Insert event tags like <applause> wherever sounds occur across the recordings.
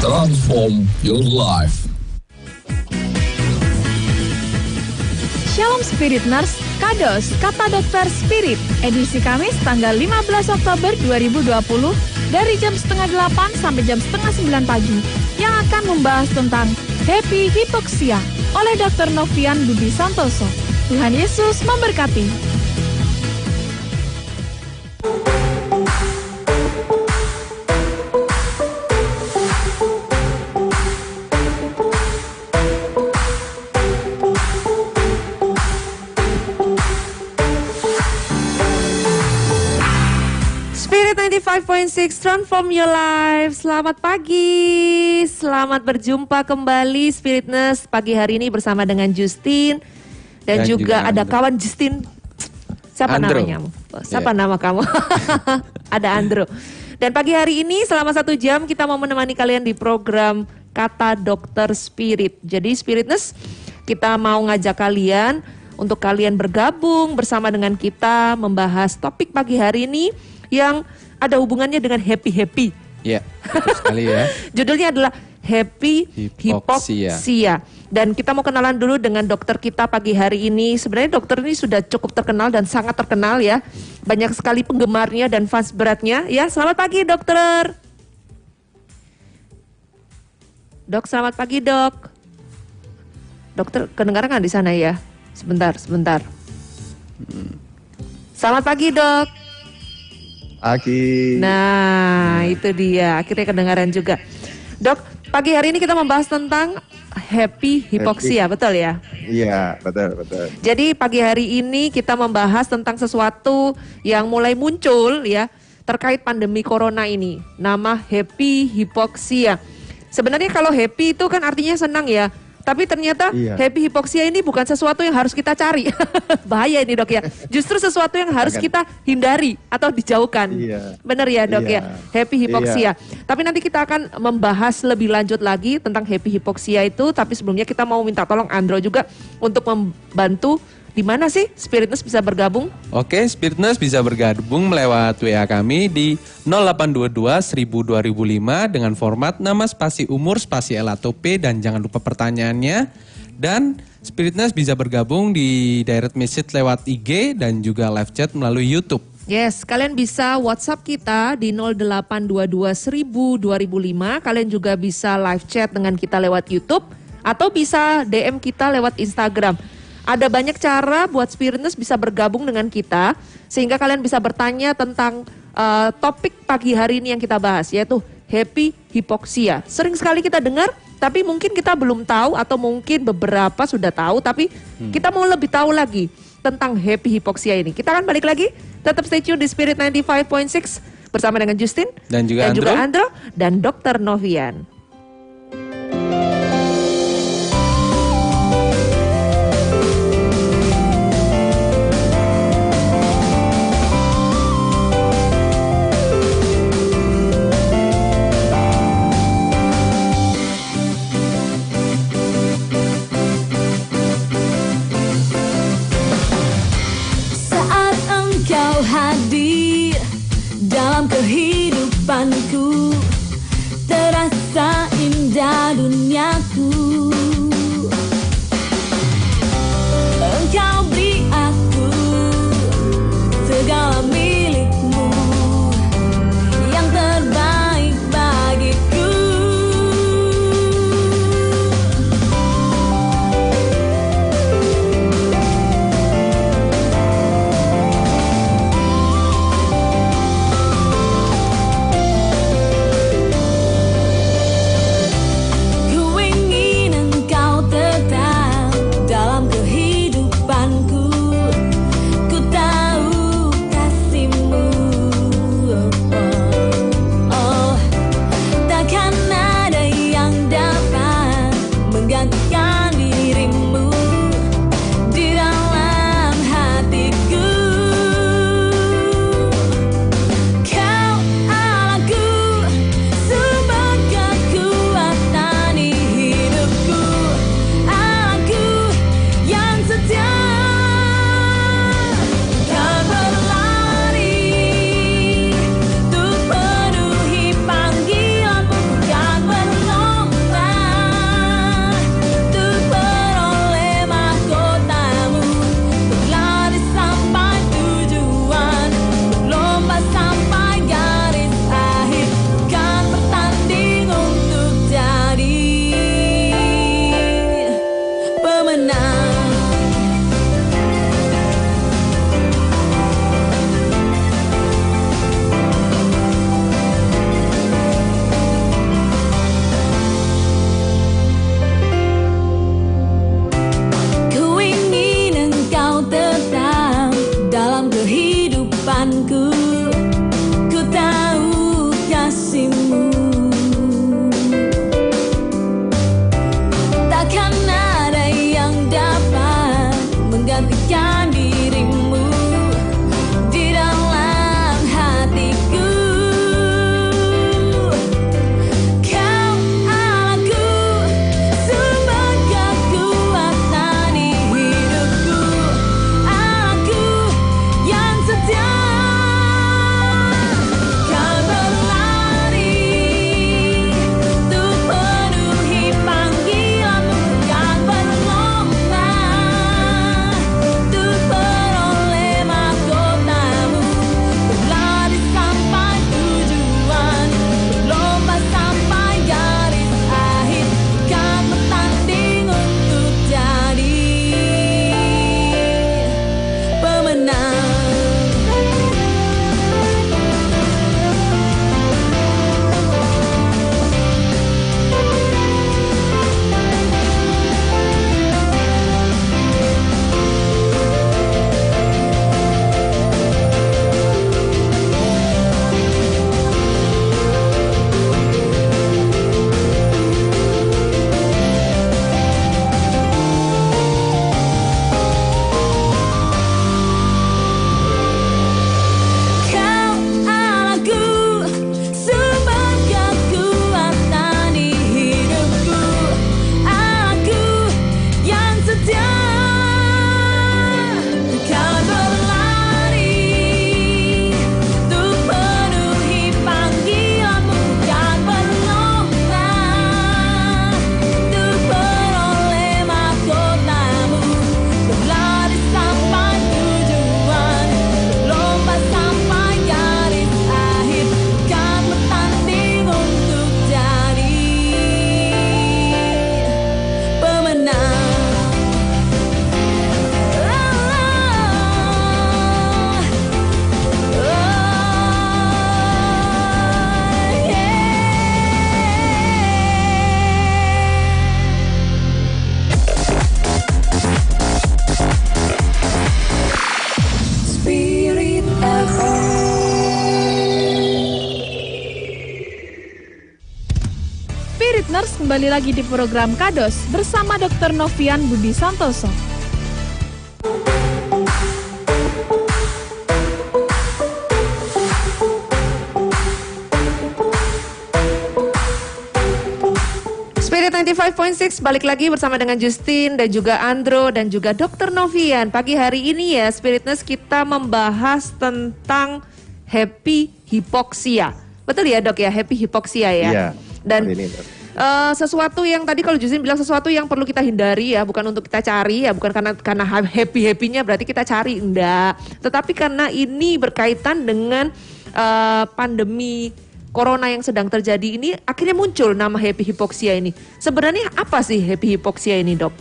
Transform your life. Shalom Spirit Nurse, Kados, Kata Dokter Spirit, edisi Kamis tanggal 15 Oktober 2020 dari jam setengah 8 sampai jam setengah 9 pagi yang akan membahas tentang Happy Hypoxia oleh Dr. Novian Budi Santoso. Tuhan Yesus memberkati. 95.6 Transform Your Life Selamat pagi Selamat berjumpa kembali Spiritness Pagi hari ini bersama dengan Justin Dan, Dan juga, juga ada kawan Justin Siapa Andro. namanya? Siapa Iya. nama kamu? <laughs> ada Andro Dan pagi hari ini selama satu jam Kita mau menemani kalian di program Kata Dokter Spirit Jadi Spiritness Kita mau ngajak kalian Untuk kalian bergabung bersama dengan kita Membahas topik pagi hari ini Yang ada hubungannya dengan happy-happy Ya, betul sekali ya. <laughs> Judulnya adalah Happy Hypoxia. Hypoxia. Dan kita mau kenalan dulu dengan dokter kita pagi hari ini. Sebenarnya dokter ini sudah cukup terkenal dan sangat terkenal ya. Banyak sekali penggemarnya dan fans beratnya. Ya, selamat pagi dokter. Dok, selamat pagi dok. Dokter, kedengaran nggak di sana ya? Sebentar, sebentar. Selamat pagi dok. Aki. Nah, itu dia. Akhirnya kedengaran juga. Dok, pagi hari ini kita membahas tentang happy hypoxia, betul ya? Iya, betul, betul. Jadi pagi hari ini kita membahas tentang sesuatu yang mulai muncul ya terkait pandemi corona ini. Nama happy hypoxia. Sebenarnya kalau happy itu kan artinya senang ya. Tapi ternyata Iya. happy hypoxia ini bukan sesuatu yang harus kita cari. <laughs> Bahaya ini dok ya. Justru sesuatu yang harus kita hindari atau dijauhkan. Iya. Benar ya dok ya. Iya. Happy hypoxia. Tapi nanti kita akan membahas lebih lanjut lagi tentang happy hypoxia itu. Tapi sebelumnya kita mau minta tolong Andro juga untuk membantu di mana sih Spiritness bisa bergabung? Oke, Spiritness bisa bergabung melewat WA kami di 0822 1000 2005 dengan format nama spasi umur spasi L atau P dan jangan lupa pertanyaannya. Dan Spiritness bisa bergabung di direct message lewat IG dan juga live chat melalui YouTube. Yes, kalian bisa WhatsApp kita di 0822 1000 2005. Kalian juga bisa live chat dengan kita lewat YouTube atau bisa DM kita lewat Instagram. Ada banyak cara buat Spiritness bisa bergabung dengan kita sehingga kalian bisa bertanya tentang eh, topik pagi hari ini yang kita bahas yaitu happy hypoxia. Sering sekali kita dengar tapi mungkin kita belum tahu atau mungkin beberapa sudah tahu tapi kita mau lebih tahu lagi tentang happy hypoxia ini. Kita akan balik lagi. Tetap stay tune di Spirit 95.6 bersama dengan Justin Dan juga juga Andro. Andro dan Dr. Novian. Kembali lagi di program Kados bersama Dr. Novian Budi Santoso. Spirit 95.6 balik lagi bersama dengan Justin dan juga Andro dan juga Dr. Novian. Pagi hari ini ya Spiritness kita membahas tentang happy hypoxia. Betul ya dok ya, happy hypoxia ya. Iya. Dan Hari ini, Eh, sesuatu yang tadi kalau Justin bilang sesuatu yang perlu kita hindari ya, bukan untuk kita cari ya, bukan karena karena happy happynya berarti kita cari enggak, tetapi karena ini berkaitan dengan eh, pandemi corona yang sedang terjadi ini, akhirnya muncul nama happy hypoxia ini. Sebenarnya apa sih happy hypoxia ini dok?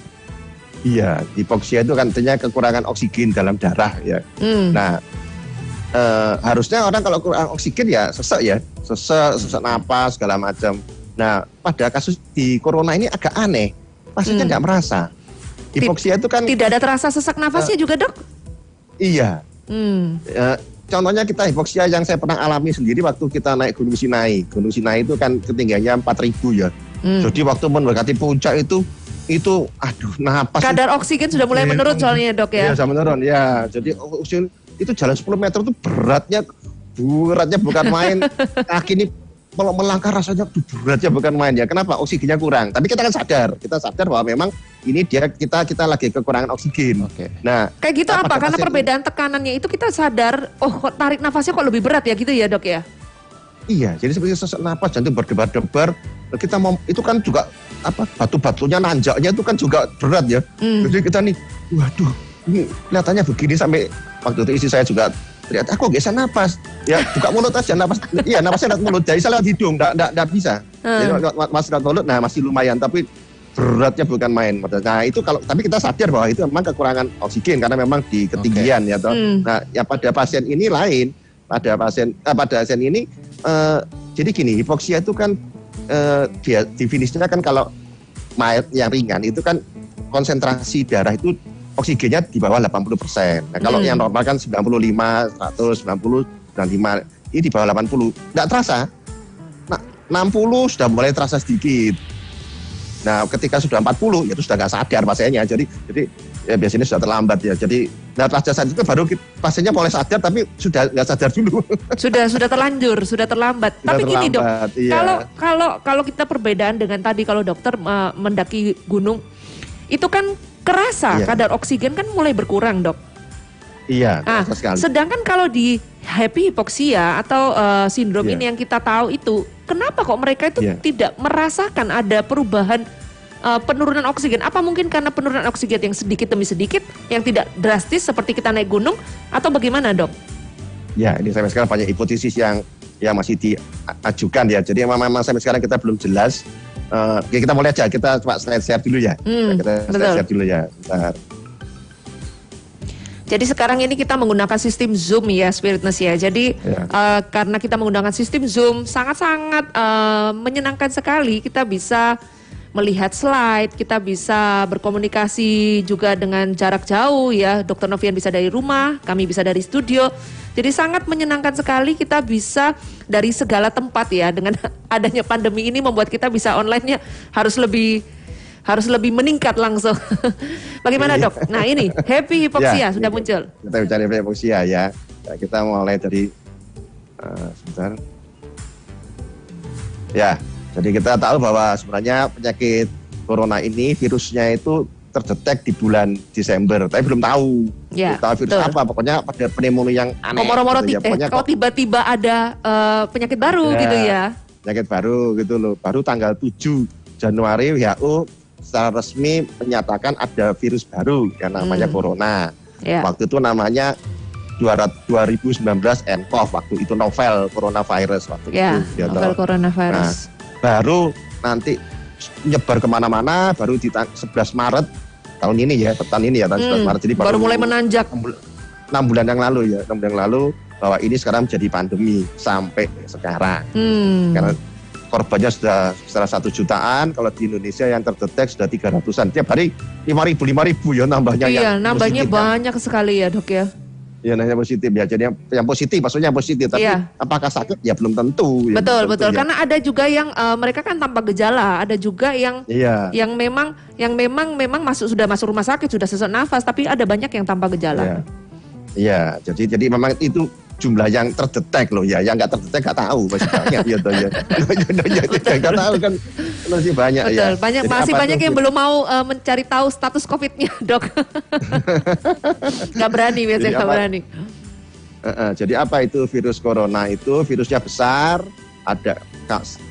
Iya, hipoksia itu kan artinya kekurangan oksigen dalam darah ya. Hmm. Nah, eh, harusnya orang kalau kurang oksigen ya sesek ya, sesek, sesek napas segala macam. Nah, pada kasus di corona ini agak aneh, pasiennya Hmm. nggak merasa. Hipoksia itu kan Tidak ada terasa sesak nafasnya juga dok? iya. Hmm. Eh, contohnya kita hipoksia yang saya pernah alami sendiri waktu kita naik Gunung Sinai. Gunung Sinai itu kan ketinggiannya 4000 ya. Hmm. Jadi waktu mendekati puncak itu itu aduh napas Kadar oksigen sudah mulai menurun soalnya dok ya. Iya, sama menurun ya. Jadi oksigen itu jalan 10 meter itu beratnya beratnya bukan main. <laughs> Kaki ini kalau melangkah rasanya beratnya bukan main ya. Kenapa? Oksigennya kurang. Tapi kita kan sadar, kita sadar bahwa memang ini dia kita kita lagi kekurangan oksigen. Oke. Nah, Kayak gitu apa? Karena perbedaan tekanannya itu kita sadar, oh kok tarik nafasnya kok lebih berat ya gitu ya dok ya? iya, jadi seperti sesak napas jantung berdebar-debar. Kita mau itu kan juga apa batu-batunya nanjaknya itu kan juga berat ya. Hmm. Jadi kita nih, waduh, ini kelihatannya begini sampai waktu itu istri saya juga teriak, aku bisa napas. Ya, buka mulut aja, napas. iya, napasnya lewat mulut. Jadi saya lewat hidung, nggak nggak nggak bisa. Hmm. Jadi masih lewat mulut, nah masih lumayan. Tapi beratnya bukan main. Nah itu kalau, tapi kita sadar bahwa itu memang kekurangan oksigen karena memang di ketinggian ya toh. Hmm. Nah, yang pada pasien ini lain, pada pasien, eh, pada pasien ini, eh, jadi gini, hipoksia itu kan eh, dia definisinya kan kalau mayat yang ringan itu kan konsentrasi darah itu oksigennya di bawah 80%. Nah, kalau Hmm. yang normal kan 95, 100, 90, 95, ini di bawah 80. Nggak terasa. Nah, 60 sudah mulai terasa sedikit. Nah, ketika sudah 40 ya itu sudah nggak sadar pasiennya. Jadi jadi ya biasanya sudah terlambat ya. Jadi nah pada saat itu baru ki- pasiennya mulai sadar tapi sudah nggak sadar dulu. <laughs> Sudah sudah terlanjur, sudah terlambat. Sudah Tapi gini dok, terlambat, iya. kalau kalau kalau kita perbedaan dengan tadi kalau dokter uh, mendaki gunung, itu kan kerasa Iya. kadar oksigen kan mulai berkurang dok. iya, Ah, sekali. sedangkan kalau di happy hypoxia atau uh, sindrom Iya. ini yang kita tahu itu, kenapa kok mereka itu Iya. tidak merasakan ada perubahan uh, penurunan oksigen? Apa mungkin karena penurunan oksigen yang sedikit demi sedikit, yang tidak drastis seperti kita naik gunung, atau bagaimana dok? Ya, ini sampai sekarang banyak hipotesis yang yang masih diajukan ya. Jadi memang, memang sampai sekarang kita belum jelas. Eh, ya kita mulai aja, kita coba slide share dulu ya. Hmm, kita slide betul. share dulu ya. Bentar. Jadi sekarang ini kita menggunakan sistem Zoom ya Spiritness ya. Jadi Ya. eh, karena kita menggunakan sistem Zoom sangat-sangat eh, menyenangkan sekali kita bisa melihat slide, kita bisa berkomunikasi juga dengan jarak jauh ya. Dokter Novian bisa dari rumah, kami bisa dari studio. Jadi sangat menyenangkan sekali kita bisa dari segala tempat ya. Dengan <laughs> adanya pandemi ini membuat kita bisa online-nya harus lebih harus lebih meningkat langsung. <laughs> Bagaimana dok? Nah ini happy <laughs> hypoxia Ya, sudah ini muncul. Kita bicara hipoksia ya. Ya, Kita mulai dari eh, sebentar. Ya, jadi kita tahu bahwa sebenarnya penyakit corona ini virusnya itu terdetek di bulan Desember, tapi belum tahu. Ya, Belum tahu virus betul. apa, pokoknya pada pneumonia yang aneh. Moro-moro gitu ya. eh, Pokoknya kalau tiba-tiba ada eh, penyakit baru Ya. gitu ya. penyakit baru gitu loh. Baru tanggal 7 Januari WHO secara resmi menyatakan ada virus baru yang namanya Hmm. corona. Ya. Waktu itu namanya 200 2019 nCoV waktu itu novel coronavirus waktu Ya, itu. novel coronavirus. Baru nanti nyebar ke mana-mana baru di tang- 11 Maret tahun ini ya, tahun ini ya tahun 11 Hmm, Maret. Jadi baru mulai menanjak. 6 bulan yang lalu ya, 6 bulan yang lalu bahwa ini sekarang menjadi pandemi sampai sekarang Hmm. karena korbannya sudah sekitar satu jutaan kalau di Indonesia yang terdetek sudah 300-an tiap hari 5 ribu 5 ribu ya nambahnya Iya, yang nambahnya kan. banyak sekali ya dok ya. Ya, yang positif ya. Jadi yang, yang positif, maksudnya yang positif. Tapi Iya. apakah sakit? Ya belum tentu. Ya, betul belum betul tentu, ya. karena ada juga yang eh, mereka kan tanpa gejala ada juga yang Iya. yang memang yang memang memang masuk sudah masuk rumah sakit sudah sesak nafas tapi ada banyak yang tanpa Iya. gejala Iya, jadi jadi memang itu jumlah yang terdetek loh ya, yang nggak terdetek nggak tahu masih banyak ya toh ya. ya nggak tahu kan masih banyak ya. betul banyak Jadi masih banyak yang belum mau eh, mencari tahu status covidnya <laughs> dok nggak berani biasanya nggak berani Eh, eh, jadi apa itu virus corona itu? Virusnya besar, ada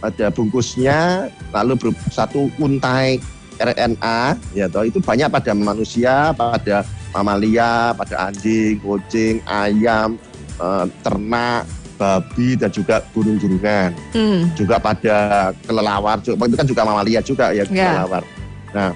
ada bungkusnya, lalu ber- satu untai RNA, ya toh itu banyak pada manusia, pada mamalia, pada anjing, kucing, ayam, eh, ternak, babi dan juga burung-burungan. Hmm, juga pada kelelawar juga itu kan juga mamalia juga ya Ya. kelelawar. Nah,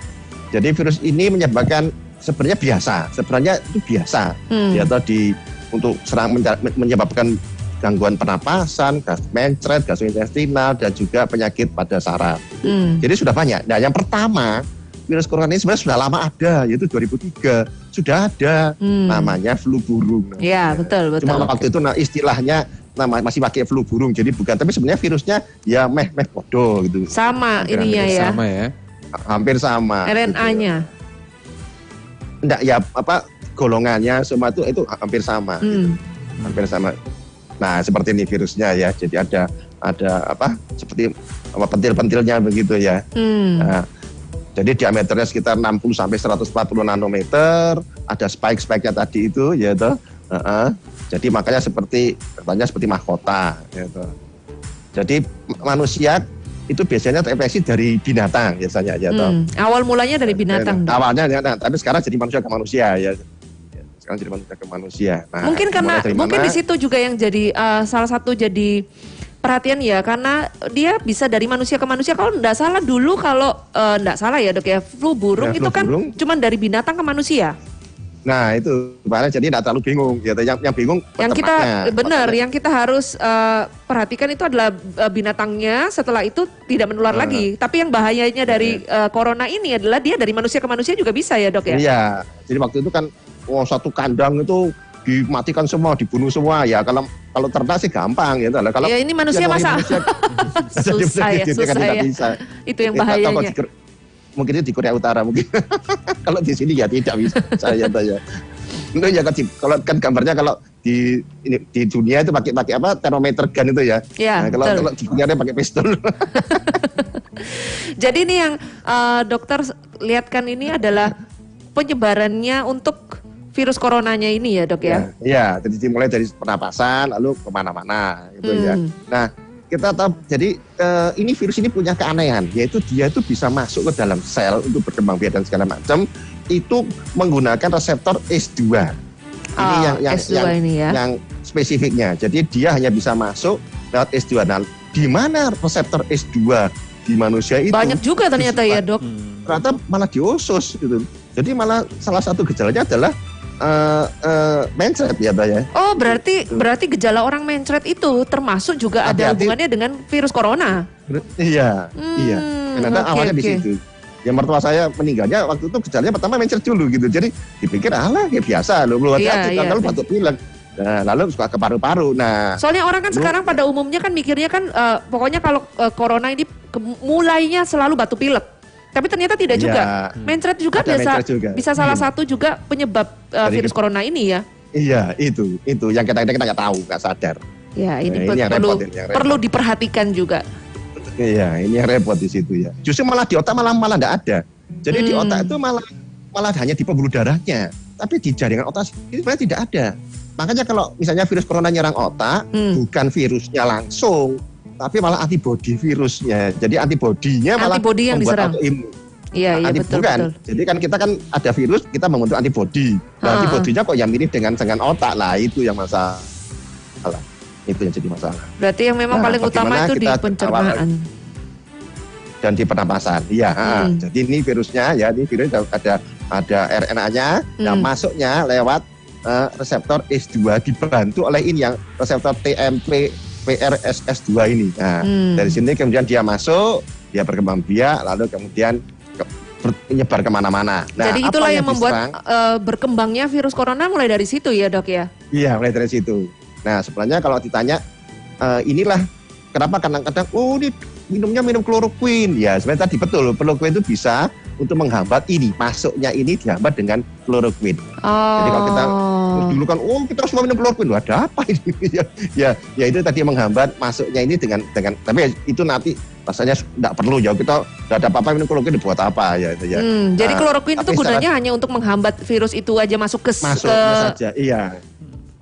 jadi virus ini menyebabkan sebenarnya biasa, sebenarnya itu biasa hmm. ya tadi untuk serang menyebabkan gangguan pernapasan, gas mencret, gastrointestinal dan juga penyakit pada saraf. hmm. Jadi sudah banyak. Nah, yang pertama virus corona ini sebenarnya sudah lama ada, yaitu 2003 sudah ada Hmm. namanya flu burung. ya betul betul Cuma waktu itu nah, istilahnya nama masih pakai flu burung jadi bukan tapi sebenarnya virusnya ya meh meh podo gitu sama Hampir- ininya hampir ya Sama ya. hampir sama RNA-nya enggak ya apa golongannya semua itu itu hampir sama hmm. hampir sama nah seperti ini virusnya ya jadi ada ada apa seperti apa pentil-pentilnya begitu ya Hmm. Nah, jadi diameternya sekitar 60 sampai 140 nanometer, ada spike-spike-nya tadi itu ya toh. Heeh. Jadi makanya seperti katanya seperti mahkota ya toh. Jadi manusia itu biasanya terinfeksi dari binatang biasanya ya toh. Hmm. awal mulanya dari binatang. Awalnya ya, nah, tapi sekarang jadi manusia ke manusia ya. Ya, Sekarang jadi manusia ke manusia. Nah, mungkin karena mungkin di situ juga yang jadi eh, salah satu jadi perhatian ya karena dia bisa dari manusia ke manusia. Kalau tidak salah dulu kalau eh, tidak salah ya dok ya flu burung Ya, itu flu kan burung. cuman dari binatang ke manusia. Nah itu makanya jadi tidak terlalu bingung gitu. Yang yang bingung yang kita benar yang kita harus eh, perhatikan itu adalah eh, binatangnya setelah itu tidak menular Nah. lagi. Tapi yang bahayanya dari eh, corona ini adalah dia dari manusia ke manusia juga bisa ya dok ya? Iya, jadi waktu itu kan oh, satu kandang itu dimatikan semua, dibunuh semua ya. Kalau kalau ternak sih gampang ya. Kalau Ya, ini manusia masa- manusia, <laughs> <laughs> susah ya susah kan tidak ya bisa. itu yang Ya, bahayanya di mungkin itu di Korea Utara mungkin. <laughs> kalau di sini ya tidak bisa. saya tanya. Itu ya kan, di- kalau kan gambarnya kalau di ini, di dunia itu pakai pakai apa termometer gun itu ya. Ya, Nah, kalau betul. kalau di dunia dia pakai pistol. Jadi ini yang eh, dokter lihatkan ini adalah penyebarannya untuk virus coronanya ini ya dok ya. Iya, jadi dimulai dari pernapasan lalu ke mana-mana gitu ya. Hmm. Nah, kita tahu jadi eh, ini virus ini punya keanehan, yaitu dia itu bisa masuk ke dalam sel untuk berkembang biak dan segala macam itu menggunakan reseptor S2. Ini Ah, yang yang S2 yang, ini ya. yang spesifiknya. Jadi dia hanya bisa masuk lewat S2. Nah, di mana reseptor S2 di manusia itu? Banyak juga ternyata ya dok. ternyata malah di usus gitu. Jadi malah salah satu gejalanya adalah eh eh, mencret ya, Mbak ya. Oh berarti berarti gejala orang mencret itu termasuk juga ada Hati-hati. hubungannya dengan virus corona. Iya, Hmm, iya. Ternyata oke, awalnya di oke. situ. Ya mertua saya meninggalnya waktu itu gejalanya pertama mencret dulu gitu. Jadi dipikir alah ya biasa loh, belum Iya, hati-hati iya, kalau iya. batuk pilek. Nah, lalu suka ke paru-paru. Nah, Soalnya orang kan Lu- sekarang pada umumnya kan mikirnya kan eh, pokoknya kalau eh, corona ini mulainya selalu batuk pilek. Tapi ternyata tidak Iya. juga. Mencret juga mencret juga. bisa salah Hmm. satu juga penyebab Dari virus corona ini ya. iya itu, itu yang kita kita nggak tahu, nggak sadar. Ya ini, Nah, ini yang perlu repot ini, yang repot. perlu diperhatikan juga. Iya, ini yang repot di situ ya. Justru malah di otak malah malah nggak ada. Jadi di Hmm. otak itu malah malah hanya di pembuluh darahnya, tapi di jaringan otak itu sebenarnya tidak ada. Makanya kalau misalnya virus corona nyerang otak, Hmm. bukan virusnya langsung, tapi malah antibodi virusnya. Jadi antibodinya malah Antibodi yang membuat diserang. autoimun. Iya iya betul bukan. betul. Jadi kan kita kan ada virus, kita membentuk antibodi. Nah, antibodinya kok yang mirip dengan dengan otak lah itu yang masalah. Itu yang jadi masalah. Berarti yang memang Nah, paling utama itu di pencernaan. dan di pernapasan. Iya. Hmm. jadi ini virusnya ya, ini virus ada ada, RNA-nya yang Hmm. masuknya lewat eh, reseptor S2 dibantu oleh ini yang reseptor TMP PRSS2 ini. Nah, Hmm. dari sini kemudian dia masuk, dia berkembang biak, lalu kemudian ke- ber- menyebar ke mana-mana. Nah, Jadi apa itulah yang, membuat diserang? eh, berkembangnya virus corona mulai dari situ ya dok ya. Iya, mulai dari situ. Nah, sebenarnya kalau ditanya eh, inilah kenapa kadang-kadang oh ini minumnya minum kloroquine. Ya, sebenarnya tadi betul, kloroquine itu bisa untuk menghambat ini, masuknya ini dihambat dengan kloroquine. Oh. Jadi kalau kita Terus dulu kan, oh kita semua minum kloroquine, Wah, ada apa ini? <laughs> ya, ya, ya itu tadi menghambat masuknya ini dengan dengan, tapi ya itu nanti rasanya tidak perlu ya kita tidak ada apa-apa minum kloroquine buat apa ya itu ya. Hmm, jadi Nah, kloroquine itu gunanya hanya untuk menghambat virus itu aja masuk ke ke masuknya saja, iya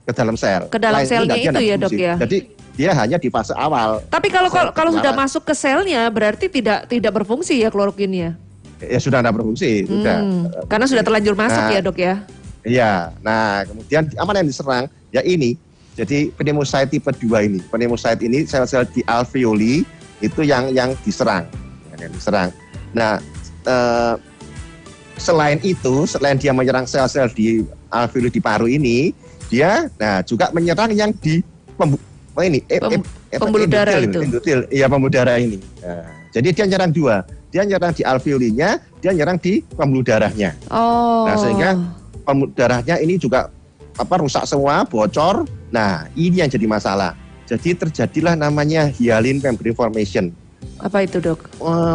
ke dalam sel. Ke dalam Lain selnya itu ya, Dok, ya? Jadi dia hanya di fase awal. Tapi kalau kalau, kalau sudah masuk ke selnya berarti tidak tidak berfungsi ya kloroquine Ya sudah tidak berfungsi, sudah. Hmm, karena sudah terlanjur masuk Nah, ya dok ya. Iya. Nah, kemudian apa yang diserang? Ya ini. Jadi pneumocyte tipe 2 ini. Pneumocyte ini sel-sel di alveoli itu yang yang diserang. Yang diserang. Nah, eh, selain itu, selain dia menyerang sel-sel di alveoli di paru ini, dia nah juga menyerang yang di pembu, oh ini eh, Pem- eh, apa, pembuluh darah itu. Iya, pembuluh darah ini. Nah, jadi dia nyerang dua. Dia nyerang di alveolinya, dia nyerang di pembuluh darahnya Oh. Nah, sehingga pembuluh darahnya ini juga apa rusak semua, bocor. Nah, ini yang jadi masalah. Jadi terjadilah namanya hyaline membrane formation. apa itu dok?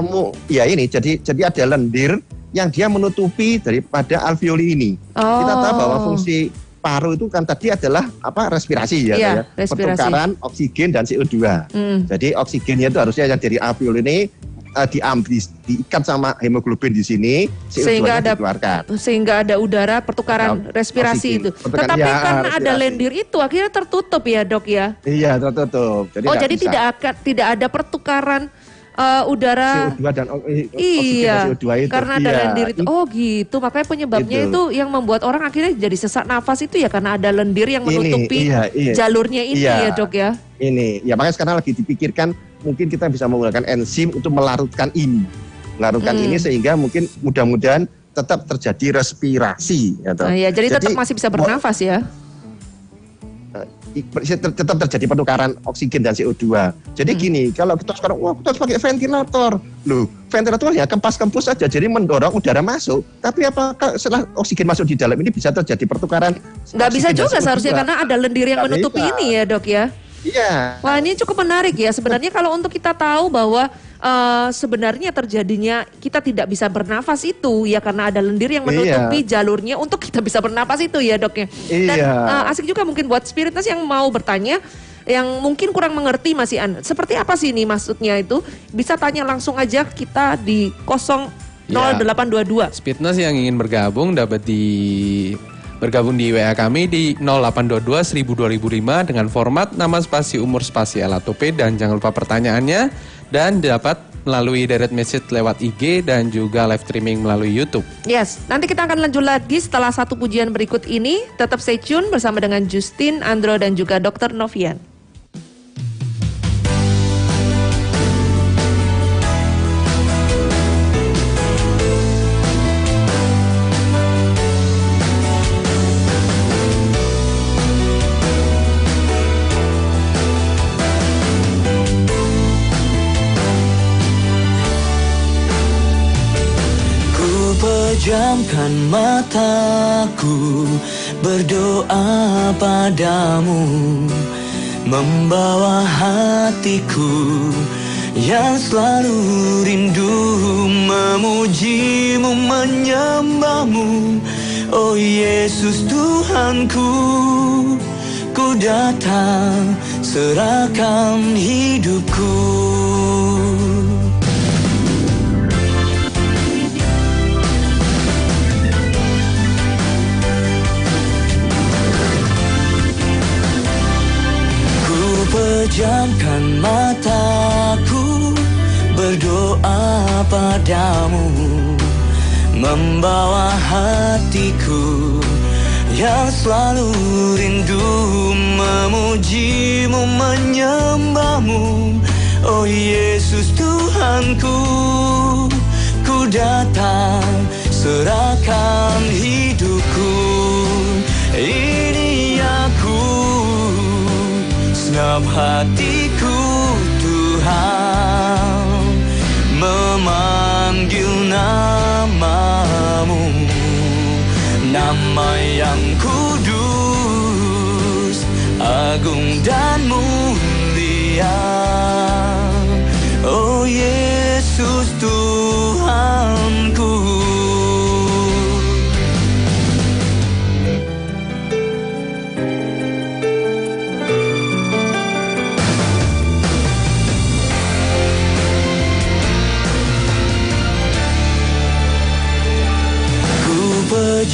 Mu- ya ini jadi jadi ada lendir yang dia menutupi daripada alveoli ini. Oh. Kita tahu bahwa fungsi paru itu kan tadi adalah apa respirasi ya, Iya, ya. respirasi. pertukaran oksigen dan CO2. Hmm. Jadi oksigennya itu harusnya yang dari alveoli ini eh, diambil diikat sama hemoglobin di sini, CO2 Sehingga ada dikeluarkan. sehingga ada udara pertukaran Ada respirasi oksigen. itu. Pertukaran- Tetapi ya, karena ada respirasi. lendir itu akhirnya tertutup ya dok ya. Iya tertutup. Jadi oh jadi bisa. tidak akan tidak ada pertukaran eh, udara. CO2 dan eh, oksigen Iya, dan CO2 itu. karena ada Iya, lendir itu. Oh gitu, makanya penyebabnya Itu. itu yang membuat orang akhirnya jadi sesak nafas itu ya karena ada lendir yang Ini, menutupi iya, iya. jalurnya ini Iya. ya dok ya. Ini, ya makanya sekarang lagi dipikirkan mungkin kita bisa menggunakan enzim untuk melarutkan ini, melarutkan Hmm. ini sehingga mungkin mudah-mudahan tetap terjadi respirasi. Ya, toh. Nah, ya, jadi, tetap masih bisa bernafas ya. ber- tetap terjadi pertukaran oksigen dan CO2. Jadi Hmm. gini, kalau kita sekarang wah kita harus pakai ventilator. Loh, ventilator ya kempas-kempus saja jadi mendorong udara masuk. Tapi apakah setelah oksigen masuk di dalam ini bisa terjadi pertukaran Nggak bisa juga CO2? seharusnya karena ada lendir yang Nggak menutupi bisa. ini ya dok ya. Iya. Wah ini cukup menarik ya sebenarnya kalau untuk kita tahu bahwa eh, sebenarnya terjadinya kita tidak bisa bernafas itu ya karena ada lendir yang menutupi jalurnya untuk kita bisa bernafas itu ya dok ya. Dan Iya. eh, asik juga mungkin buat spiritus yang mau bertanya yang mungkin kurang mengerti masih an. Seperti apa sih ini maksudnya itu? Bisa tanya langsung aja kita di 00822. Speedness yang ingin bergabung dapat di bergabung di WA kami di 0822 1000 2005 dengan format nama spasi umur spasi L atau P dan jangan lupa pertanyaannya dan dapat melalui direct message lewat IG dan juga live streaming melalui YouTube. Yes, nanti kita akan lanjut lagi setelah satu pujian berikut ini. Tetap stay tune bersama dengan Justin, Andro, dan juga Dr. Novian. Pejamkan mataku berdoa padamu Membawa hatiku yang selalu rindu Memujimu, menyembahmu. Oh Yesus Tuhanku Ku datang serahkan hidupku pejamkan mataku berdoa padamu Membawa hatiku yang selalu rindu Memujimu, menyembahmu. Oh Yesus Tuhanku Ku datang serahkan hidupku dalam hatiku Tuhan memanggil namamu. Nama yang kudus agung dan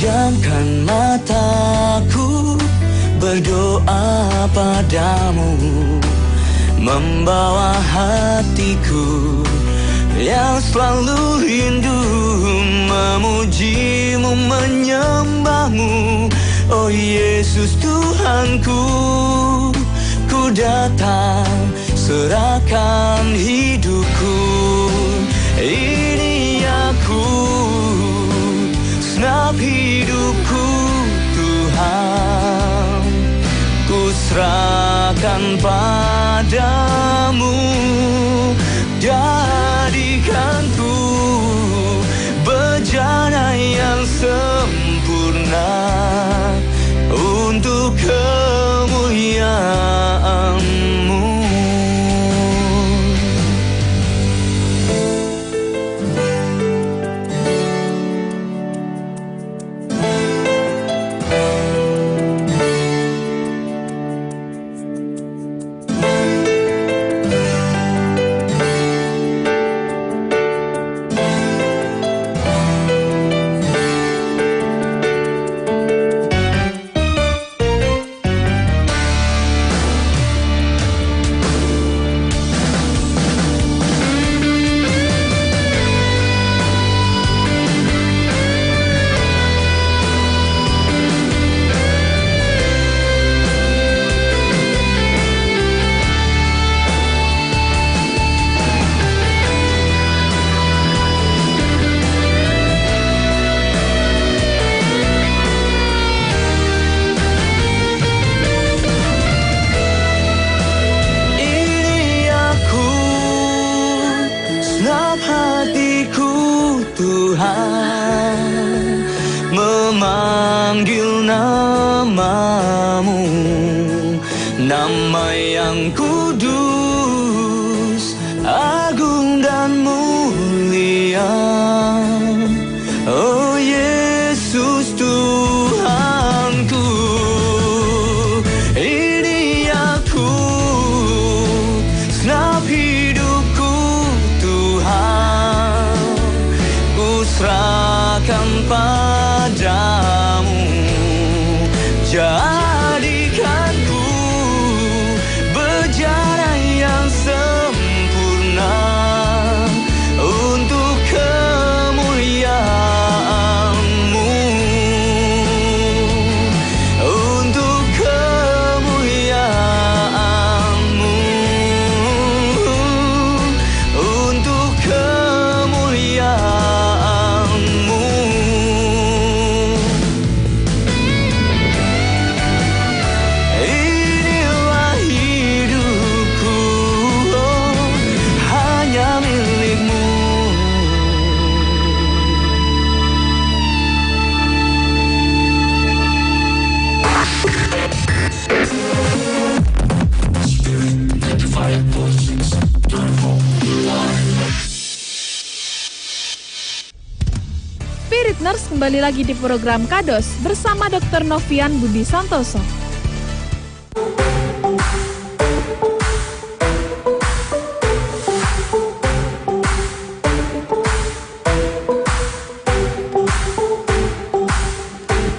Pejamkan mataku berdoa padamu Membawa hatiku yang selalu rindu Memujimu, menyembahmu. Oh Yesus Tuhanku Ku datang serahkan hidupku Ku serahkan padamu. Jadikanku Bejana yang sempurna Untuk lagi di program Kados bersama Dr. Novian Budi Santoso.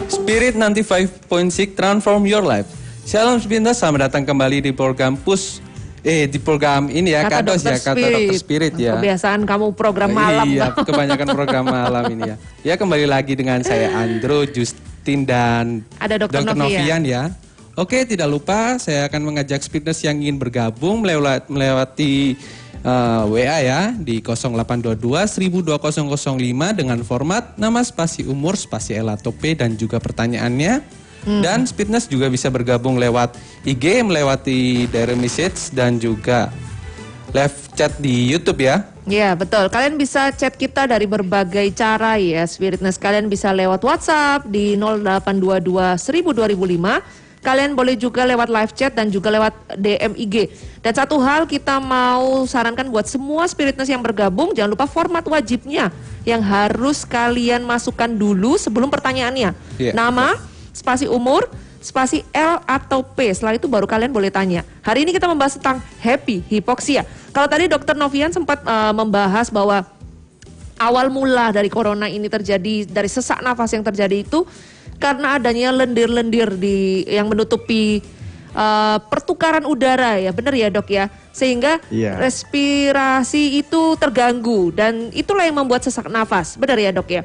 Spirit 95.6 Transform Your Life. Shalom Spintas, selamat datang kembali di program Push eh di program ini ya Kados ya kata Dokter Spirit ya. Kebiasaan kamu program malam. Iya, <laughs> kebanyakan program malam ini ya. Ya kembali lagi dengan saya Andro, Justin dan Ada Dr. Novian. ya. Oke, tidak lupa saya akan mengajak Spiritness yang ingin bergabung melewati, melewati eh, WA ya di 0822 12005 dengan format nama spasi umur spasi elatope dan juga pertanyaannya. Dan Speedness juga bisa bergabung lewat IG melewati direct message dan juga live chat di YouTube ya. Ya betul, kalian bisa chat kita dari berbagai cara ya Spiritness Kalian bisa lewat WhatsApp di 0822 1000 2005 Kalian boleh juga lewat live chat dan juga lewat DM IG Dan satu hal kita mau sarankan buat semua Spiritness yang bergabung Jangan lupa format wajibnya Yang harus kalian masukkan dulu sebelum pertanyaannya. Iya. Nama, spasi umur, spasi L atau P. Setelah itu baru kalian boleh tanya. Hari ini kita membahas tentang happy hipoksia. Kalau tadi Dokter Novian sempat eh, membahas bahwa awal mula dari corona ini terjadi dari sesak nafas yang terjadi itu karena adanya lendir-lendir di yang menutupi eh, pertukaran udara ya, benar ya dok ya, sehingga Iya. respirasi itu terganggu dan itulah yang membuat sesak nafas, benar ya dok ya.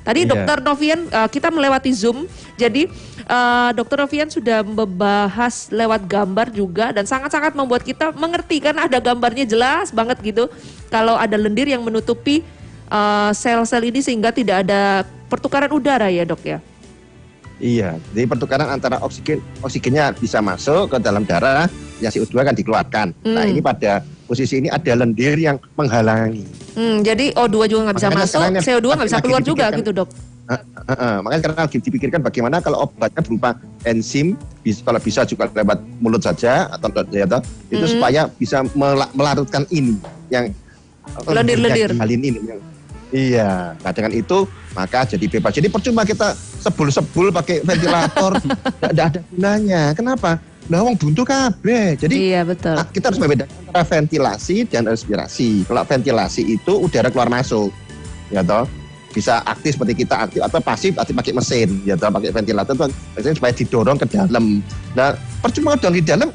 Tadi Iya. dokter Novian eh, kita melewati Zoom, jadi eh, dokter Novian sudah membahas lewat gambar juga dan sangat-sangat membuat kita mengerti karena ada gambarnya jelas banget gitu. Kalau ada lendir yang menutupi eh, sel-sel ini sehingga tidak ada pertukaran udara ya dok ya. Iya, jadi pertukaran antara oksigen oksigennya bisa masuk ke dalam darah, ya CO2 kan dikeluarkan. Nah Hmm. ini pada posisi ini ada lendir yang menghalangi. Hmm, jadi O2 juga nggak bisa Makanya masuk, sekarang yang CO2 nggak bisa keluar juga gitu dok. Heeh, makanya sekarang lagi dipikirkan bagaimana kalau obatnya berupa enzim, bis- kalau bisa juga lewat mulut saja atau ya, toh, itu Mm-mm. supaya bisa mela- melarutkan ini yang Lendir-lendir. halin ini. yang- iya, nah dengan itu maka jadi bebas. Jadi percuma kita sebul-sebul pakai ventilator, <laughs> tidak ada gunanya. Kenapa? Nah, wong buntu kabeh. Jadi Iya betul. Ah, kita harus membedakan antara ventilasi dan respirasi. Kalau ventilasi itu udara keluar masuk, ya toh bisa aktif seperti kita aktif atau pasif aktif pakai mesin, ya toh pakai ventilator tuh maksudnya supaya didorong ke dalam. Nah percuma dong di dalam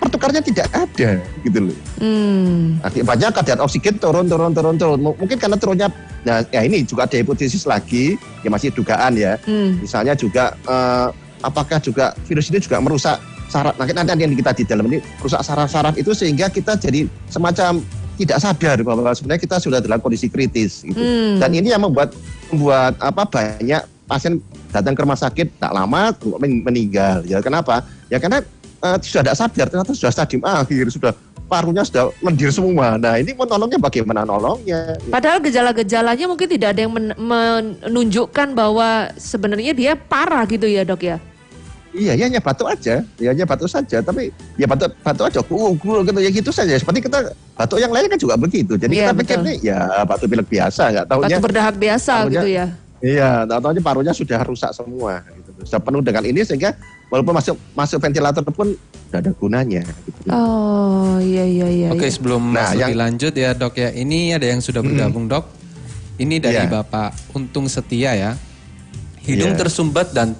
pertukarnya tidak ada gitu loh. Hmm. Akibatnya kadar oksigen turun, turun, turun, turun. Mungkin karena turunnya, nah ya ini juga ada hipotesis lagi, ya masih dugaan ya. Hmm. Misalnya juga eh, apakah juga virus ini juga merusak saraf. Nah, nanti yang kita di dalam ini merusak saraf-saraf itu sehingga kita jadi semacam tidak sadar bahwa sebenarnya kita sudah dalam kondisi kritis gitu. Hmm. Dan ini yang membuat membuat apa banyak pasien datang ke rumah sakit tak lama men- meninggal. Ya kenapa? Ya karena eh, sudah tidak sadar ternyata sudah stadium akhir, sudah parunya sudah lendir semua. Nah, ini menolongnya bagaimana nolongnya? Padahal gejala-gejalanya mungkin tidak ada yang men- menunjukkan bahwa sebenarnya dia parah gitu ya dok ya. Iya, ya hanya batuk aja, ya hanya batuk saja. Tapi ya batuk batuk aja, guru, guru gitu ya gitu saja. Seperti kita batuk yang lain kan juga begitu. Jadi Iya, kita pikir betul. nih ya batuk pilek biasa, nggak tahunya. Batu berdahak biasa tahunya- gitu ya. Iya, tahunya parunya sudah rusak semua. Gitu. Sudah penuh dengan ini sehingga walaupun masuk masuk ventilator pun tidak ada gunanya. Gitu. Oh iya iya iya. Oke, iya. sebelum Nah, masuk yang- dilanjut ya dok ya. Ini ada yang sudah bergabung dok. Ini dari Iya. Bapak Untung Setia ya. Hidung Iya. tersumbat dan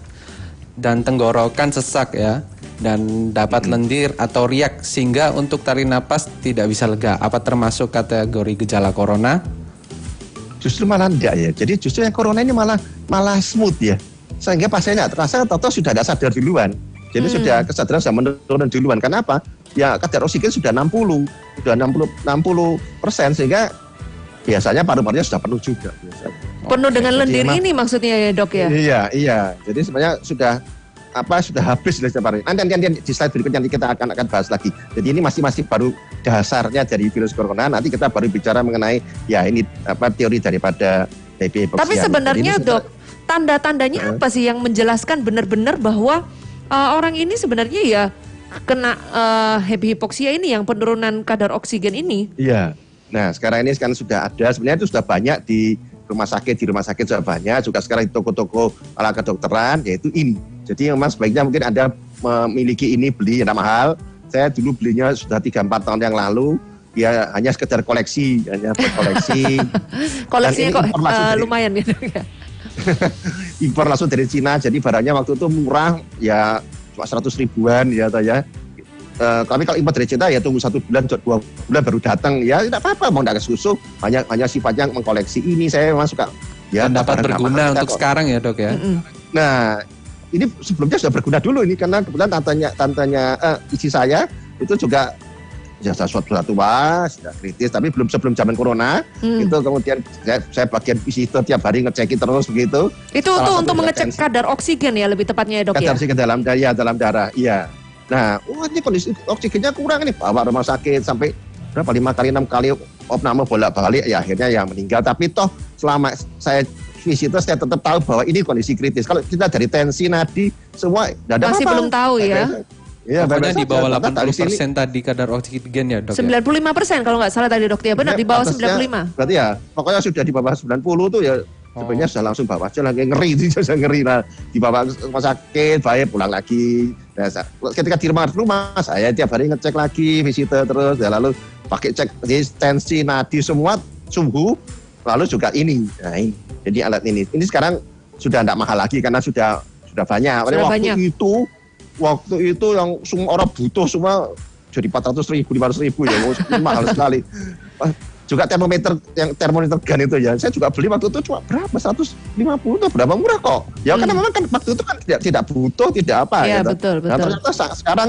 dan tenggorokan sesak ya. Dan dapat lendir atau riak sehingga untuk tarik napas tidak bisa lega. Apa termasuk kategori gejala corona? Justru malah enggak ya. Jadi justru yang corona ini malah malah smooth ya. Sehingga pasiennya nggak terasa atau sudah tidak sadar duluan. Jadi Hmm. sudah kesadaran sudah menurun duluan. Kenapa? Ya kadar oksigen sudah 60, sudah 60 60 persen sehingga biasanya paru-parunya sudah penuh juga. Biasanya. Penuh dengan Jadi lendir emang- ini maksudnya ya dok ya. Iya, iya. Jadi sebenarnya sudah apa sudah habis dari paru. Nanti, nanti, nanti di slide berikutnya nanti kita akan akan bahas lagi. Jadi ini masih masih baru dasarnya dari virus corona. Nanti kita baru bicara mengenai ya ini apa teori daripada TB Tapi sebenarnya dok, tanda-tandanya Heeh. apa sih yang menjelaskan benar-benar bahwa uh, orang ini sebenarnya ya kena uh, hypoxia ini yang penurunan kadar oksigen ini. Iya. Nah sekarang ini kan sudah ada sebenarnya itu sudah banyak di rumah sakit di rumah sakit sudah banyak juga sekarang di toko-toko alat kedokteran yaitu ini. Jadi memang sebaiknya mungkin anda memiliki ini beli yang mahal. Saya dulu belinya sudah 3-4 tahun yang lalu. Ya hanya sekedar koleksi, hanya koleksi. <laughs> Koleksinya ini kok uh, dari- lumayan ya <laughs> dok ya. impor langsung dari Cina jadi barangnya waktu itu murah ya cuma 100 ribuan ya atau ya Eh, kami kalau impor dari Cina ya tunggu satu bulan dua bulan baru datang ya tidak apa-apa mau tidak susu hanya hanya sifatnya mengkoleksi ini saya memang suka ya Dan dapat berguna untuk kok. sekarang ya dok ya. Mm-mm. nah ini sebelumnya sudah berguna dulu ini karena kebetulan tantanya tantanya eh, isi saya itu juga ya suatu sudah tua sudah kritis tapi belum sebelum zaman corona Hmm. itu kemudian saya, saya bagian visitor tiap hari ngecekin terus begitu Itu Salah tuh satu untuk mengecek referensi. kadar oksigen ya lebih tepatnya ya dok ya. kadar oksigen dalam daya dalam darah iya nah wah ini kondisi oksigennya kurang nih bawa rumah sakit sampai berapa lima kali enam kali opname bolak balik ya akhirnya yang meninggal tapi toh selama saya visitor saya tetap tahu bahwa ini kondisi kritis kalau kita dari tensi nadi semua nggak ada Masih apa-apa. belum tahu ya. Iya, Pokoknya di bawah saja. Karena dari sini- 80% tadi kadar oksigen ya dok ya. 95 persen kalau nggak salah tadi dok ya benar di bawah Atasnya 95. Berarti ya, pokoknya sudah di bawah 90 tuh ya sebenarnya sudah langsung bawa aja lagi ngeri itu <laughs> sudah ngeri nah dibawa ke rumah sakit baik pulang lagi nah, ketika di rumah rumah saya tiap hari ngecek lagi visitor terus ya lalu pakai cek tensi nadi semua suhu lalu juga ini nah ini jadi alat ini ini sekarang sudah tidak mahal lagi karena sudah sudah banyak. Sudah waktu banyak. itu waktu itu yang semua orang butuh semua jadi 400 ribu, 500 ribu ya, oh, mahal <laughs> sekali. Ah, Juga termometer yang termometer gun itu ya, saya juga beli waktu itu cuma berapa 150 tuh berapa murah kok. Ya karena memang kan waktu itu kan tidak tidak butuh, tidak apa Hmm. Iya, gitu. betul, Nah, betul. ternyata sa- sekarang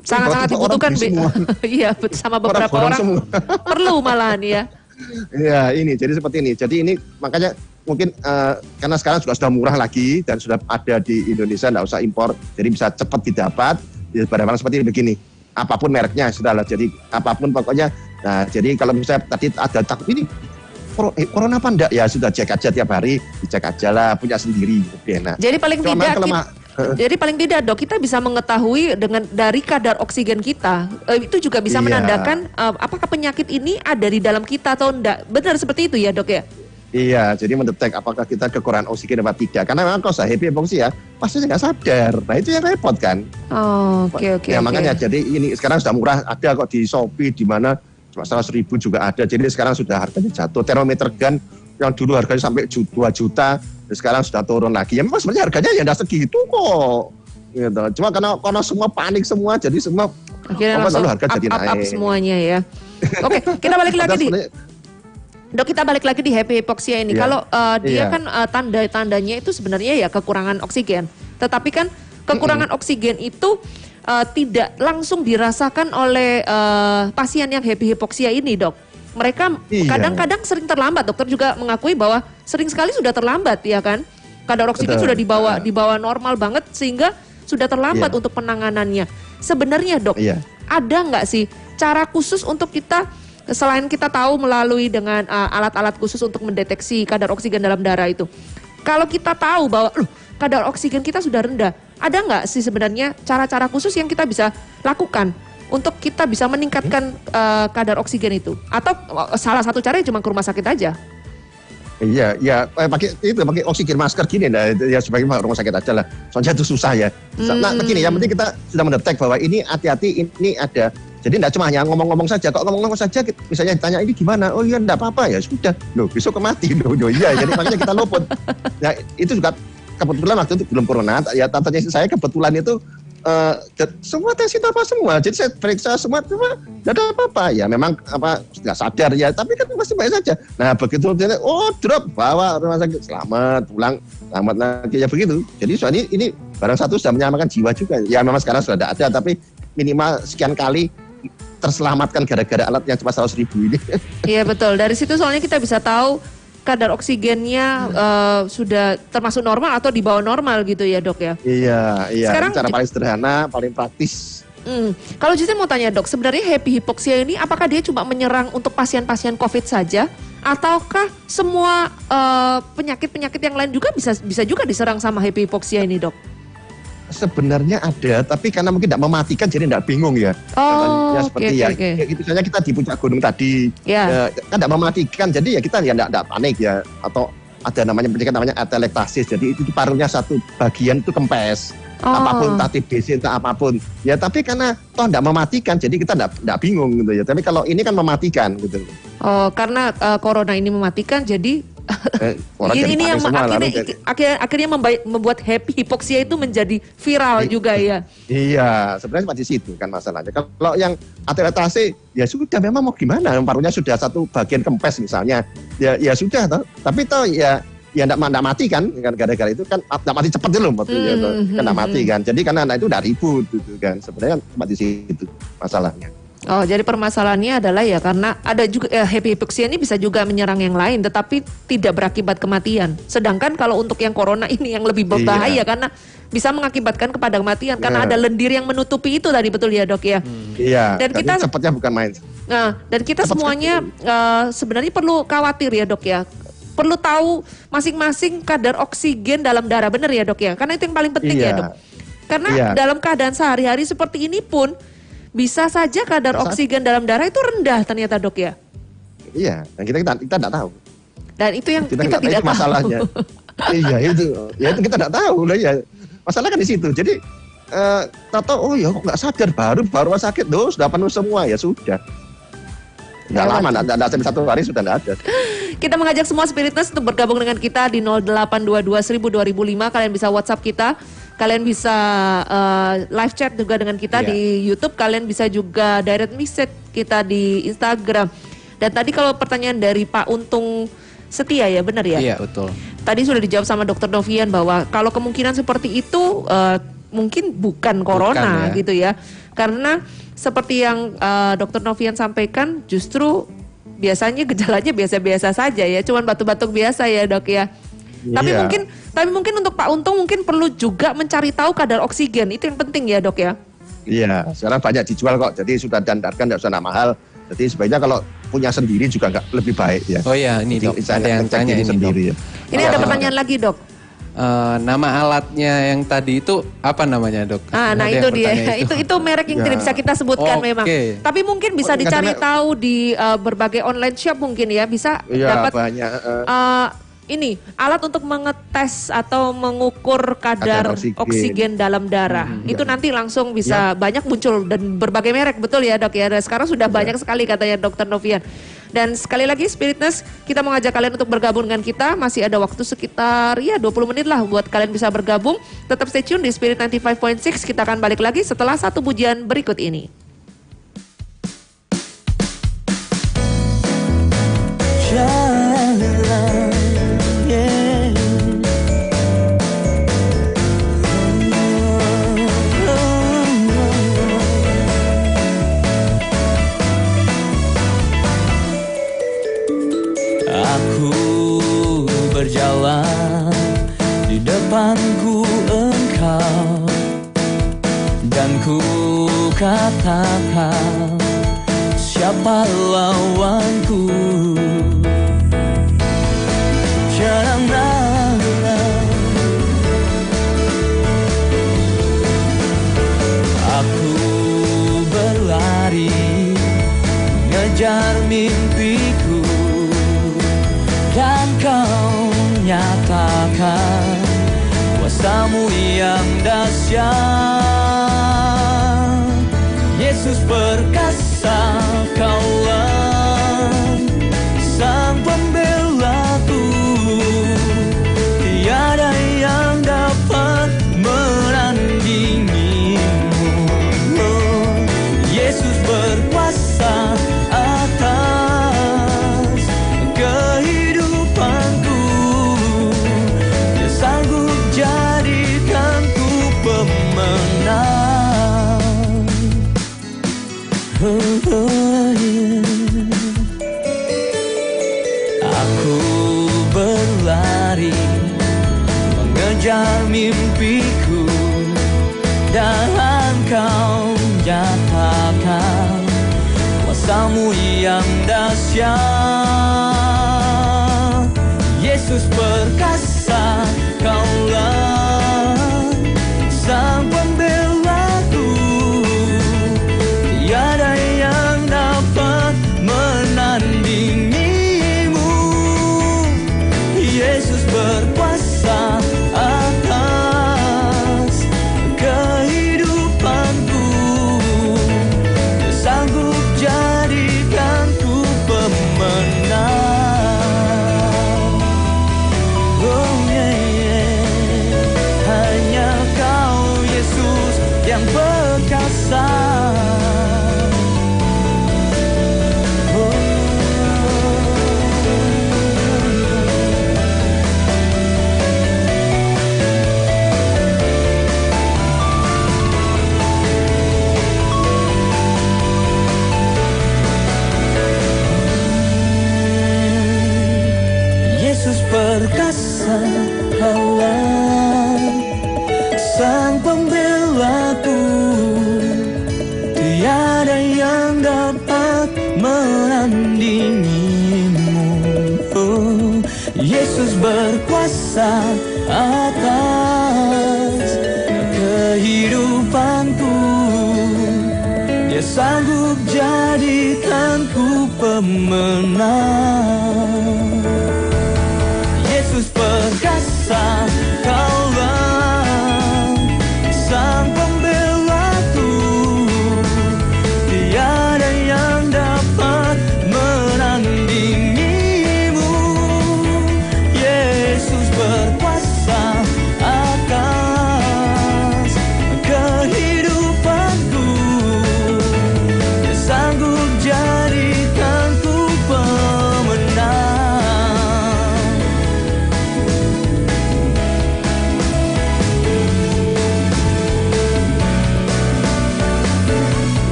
itu orang dibutuhkan. <laughs> Iya, sama beberapa borong orang semua. perlu malahan ya. Ya ini jadi seperti ini. Jadi ini makanya mungkin eh, karena sekarang juga sudah murah lagi dan sudah ada di Indonesia, nggak usah impor, jadi bisa cepat didapat. Ya, barang-barang seperti begini, apa pun mereknya sudah lah. Jadi apa pun pokoknya. Nah jadi kalau misalnya tadi ada takut ini kor- eh, corona apa enggak ya sudah cek aja tiap hari, dicek aja lah punya sendiri lebih enak. Jadi paling Cuma tidak kita- jadi paling tidak dok kita bisa mengetahui dengan dari kadar oksigen kita Eh, itu juga bisa Iya. menandakan eh, apakah penyakit ini ada di dalam kita atau enggak. Benar seperti itu ya dok ya? Iya, jadi mendetek apakah kita kekurangan oksigen apa tidak. Karena memang kalau saya happy hypoxia, pasti nggak sadar. Nah itu yang repot kan. Oh, Oke oke. ya oke. makanya jadi ini sekarang sudah murah ada kok di Shopee di mana cuma seratus ribu juga ada jadi sekarang sudah harganya jatuh termometer gun yang dulu harganya sampai 2 juta sekarang sudah turun lagi ya memang sebenarnya harganya ya nggak segitu kok gitu. cuma karena karena semua panik semua jadi semua Akhirnya apa, lalu harga up, jadi up, up naik. semuanya ya. Oke, kita balik <laughs> lagi di Dok kita balik lagi di happy hypoxia ini. Iya. Kalau uh, dia Iya. kan uh, tanda-tandanya itu sebenarnya ya kekurangan oksigen. Tetapi kan kekurangan oksigen itu uh, tidak langsung dirasakan oleh uh, pasien yang happy hypoxia ini, Dok. Mereka Iya. kadang-kadang sering terlambat. Dokter juga mengakui bahwa sering sekali sudah terlambat, ya kan? Kadar oksigen Betul. sudah dibawa Ah. dibawa normal banget sehingga sudah terlambat Iya. untuk penanganannya. Sebenarnya, Dok, Iya. ada nggak sih cara khusus untuk kita selain kita tahu melalui dengan uh, alat-alat khusus untuk mendeteksi kadar oksigen dalam darah itu. Kalau kita tahu bahwa "Loh, kadar oksigen kita sudah rendah, ada nggak sih sebenarnya cara-cara khusus yang kita bisa lakukan untuk kita bisa meningkatkan uh, kadar oksigen itu? Atau uh, salah satu caranya cuma ke rumah sakit aja? Iya, iya, eh, pakai itu pakai oksigen masker gini, nah, ya sebagai rumah sakit aja lah. Soalnya itu susah ya. Nah, Hmm. begini, yang penting kita sudah mendetek bahwa ini hati-hati, ini ada. Jadi tidak cuma hanya ngomong-ngomong saja. Kok ngomong-ngomong saja, misalnya ditanya ini gimana? Oh iya, enggak apa-apa ya sudah. Loh, besok kemati. <laughs> Loh, loh iya. Jadi makanya kita luput. Nah, itu juga kebetulan waktu itu belum corona. Ya, tantanya saya kebetulan itu dan semua tes itu apa semua. Jadi saya periksa semua, cuma tidak ada apa-apa. Ya memang apa nggak sadar ya, tapi kan masih baik saja. Nah begitu dia, oh drop bawa rumah sakit, selamat pulang, selamat lagi ya begitu. Jadi soal ini, ini barang satu sudah menyelamatkan jiwa juga. Ya memang sekarang sudah tidak ada, tapi minimal sekian kali terselamatkan gara-gara alat yang cuma 100 ribu ini. Iya betul. Dari situ soalnya kita bisa tahu kadar oksigennya uh, sudah termasuk normal atau di bawah normal gitu ya dok ya. iya, iya. Sekarang- Ini cara paling sederhana, paling praktis. Hmm. Kalau Justin mau tanya dok, sebenarnya happy hypoxia ini apakah dia cuma menyerang untuk pasien-pasien COVID saja, ataukah semua eh, penyakit-penyakit yang lain juga bisa bisa juga diserang sama happy hypoxia ini dok? Sebenarnya ada, tapi karena mungkin tidak mematikan jadi tidak bingung ya. Oh, ya seperti oke, ya, oke. ya, gitu. misalnya kita di puncak gunung tadi, Ya. eh, kan tidak mematikan, jadi ya kita ya tidak panik ya, atau ada namanya penyakit namanya atelektasis, jadi itu parunya satu bagian itu kempes, Oh. apa pun entah TBC entah apa pun, ya tapi karena toh tidak mematikan, jadi kita tidak bingung gitu ya. Tapi kalau ini kan mematikan gitu. Oh, karena eh, corona ini mematikan, jadi <laughs> Eh, orang ini, ini yang semua, lalu akhirnya, jadi- akhirnya akhirnya membai- membuat happy hypoxia itu menjadi viral juga ya. Iya, sebenarnya cuma di situ kan masalahnya. Kalau yang ateletase ya sudah memang mau gimana, parunya sudah satu bagian kempes misalnya, ya ya sudah toh. Tapi toh ya ya enggak, enggak mati kan kan gara-gara itu kan enggak mati cepat dulu maksudnya Hmm, toh. kan enggak hmm, mati kan. Jadi karena anak itu udah ribut gitu kan. Sebenarnya cuma di situ masalahnya. Oh, jadi permasalahannya adalah ya karena ada juga eh, happy hypoxia ini bisa juga menyerang yang lain tetapi tidak berakibat kematian. Sedangkan kalau untuk yang corona <laughs> ini yang lebih berbahaya Iya. karena bisa mengakibatkan kepada kematian karena Nah. ada lendir yang menutupi itu tadi betul ya, Dok ya. Iya. Dan kita- cepatnya bukan main. Nah, dan kita Cepat semuanya eh, sebenarnya perlu khawatir ya, Dok ya. Perlu tahu masing-masing kadar oksigen dalam darah, benar ya, Dok ya? Karena itu yang paling penting ya, Iya. Dok. Karena Iya. dalam keadaan sehari-hari seperti ini pun bisa saja kadar Bisa. oksigen dalam darah itu rendah ternyata, Dok ya. Iya, dan kita kita kita enggak tahu. Dan itu yang kita, kita, tahu tidak itu masalahnya. <laughs> iya itu, ya itu kita tidak tahu lah ya. Masalah kan di situ. Jadi eh tahu oh ya kok nggak sadar baru baru sakit tuh sudah penuh semua ya sudah. Nggak Lewat lama, nggak sampai satu hari sudah nggak ada. Kita mengajak semua spiritness untuk bergabung dengan kita di 0822 1000 2005. Kalian bisa WhatsApp kita. Kalian bisa uh, live chat juga dengan kita Iya. di YouTube. Kalian bisa juga direct message kita di Instagram. Dan tadi kalau pertanyaan dari Pak Untung Setia ya, benar ya? Iya, betul. Tadi sudah dijawab sama Dokter Novian bahwa kalau kemungkinan seperti itu eh, mungkin bukan corona ya. gitu ya. Karena seperti yang eh, Dokter Novian sampaikan justru biasanya gejalanya biasa-biasa saja ya, cuman batuk-batuk biasa ya, Dok ya. Tapi Iya. mungkin tapi mungkin untuk Pak Untung mungkin perlu juga mencari tahu kadar oksigen. Itu yang penting ya, Dok ya. Iya, sekarang banyak dijual kok. Jadi sudah dandarkan nggak usah mahal. Jadi sebaiknya kalau punya sendiri juga nggak lebih baik ya. Oh iya, ini dok, Jadi ada yang tanya ini sendiri dok. ya. Ini Iya. ada pertanyaan lagi, Dok. Eh, nama alatnya yang tadi itu apa namanya dok? Ah, nah Ada itu dia. bertanya <laughs> Itu itu merek yang tidak Ya. bisa kita sebutkan Oke. memang. Tapi mungkin bisa Oh, dicari karena- tahu di uh, berbagai online shop mungkin ya, bisa Iya, dapat banyak. eh, uh, ini alat untuk mengetes atau mengukur kadar, Kadar oksigen. oksigen. dalam darah. Itu nanti langsung bisa banyak muncul dan berbagai merek betul ya, Dok ya. Dan sekarang sudah banyak sekali katanya Dokter Novian. Dan sekali lagi Spiritness, kita mengajak kalian untuk bergabung dengan kita. Masih ada waktu sekitar ya 20 menit lah buat kalian bisa bergabung. Tetap stay tune di Spirit 95.6. Kita akan balik lagi setelah satu pujian berikut ini. Aku katakan siapa lawanku? Janganlah Aku berlari mengejar mimpiku dan kau nyatakan kuasamu yang dahsyat perkasa dahsyat Yesus perkasa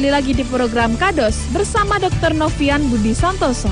kembali lagi di program Kados bersama Dr. Novian Budi Santoso.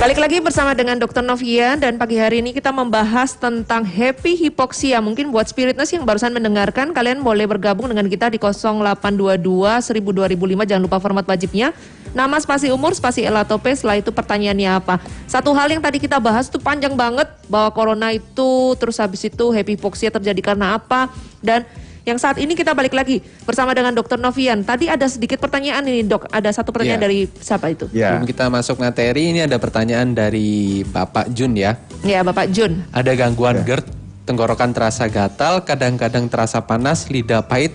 Balik lagi bersama dengan Dr. Novian dan pagi hari ini kita membahas tentang happy hipoksia. Mungkin buat spiritness yang barusan mendengarkan, kalian boleh bergabung dengan kita di 0822 1000 2005. Jangan lupa format wajibnya. Nama spasi umur, spasi elatope, setelah itu pertanyaannya apa. Satu hal yang tadi kita bahas itu panjang banget bahwa corona itu terus habis itu happy hipoksia terjadi karena apa dan yang saat ini kita balik lagi bersama dengan Dr. Novian. Tadi ada sedikit pertanyaan ini dok, ada satu pertanyaan Iya. dari siapa itu? Ya. Sebelum kita masuk materi, ini ada pertanyaan dari Bapak Jun ya. Ya Bapak Jun. Ada gangguan GERD, tenggorokan terasa gatal, kadang-kadang terasa panas, lidah pahit,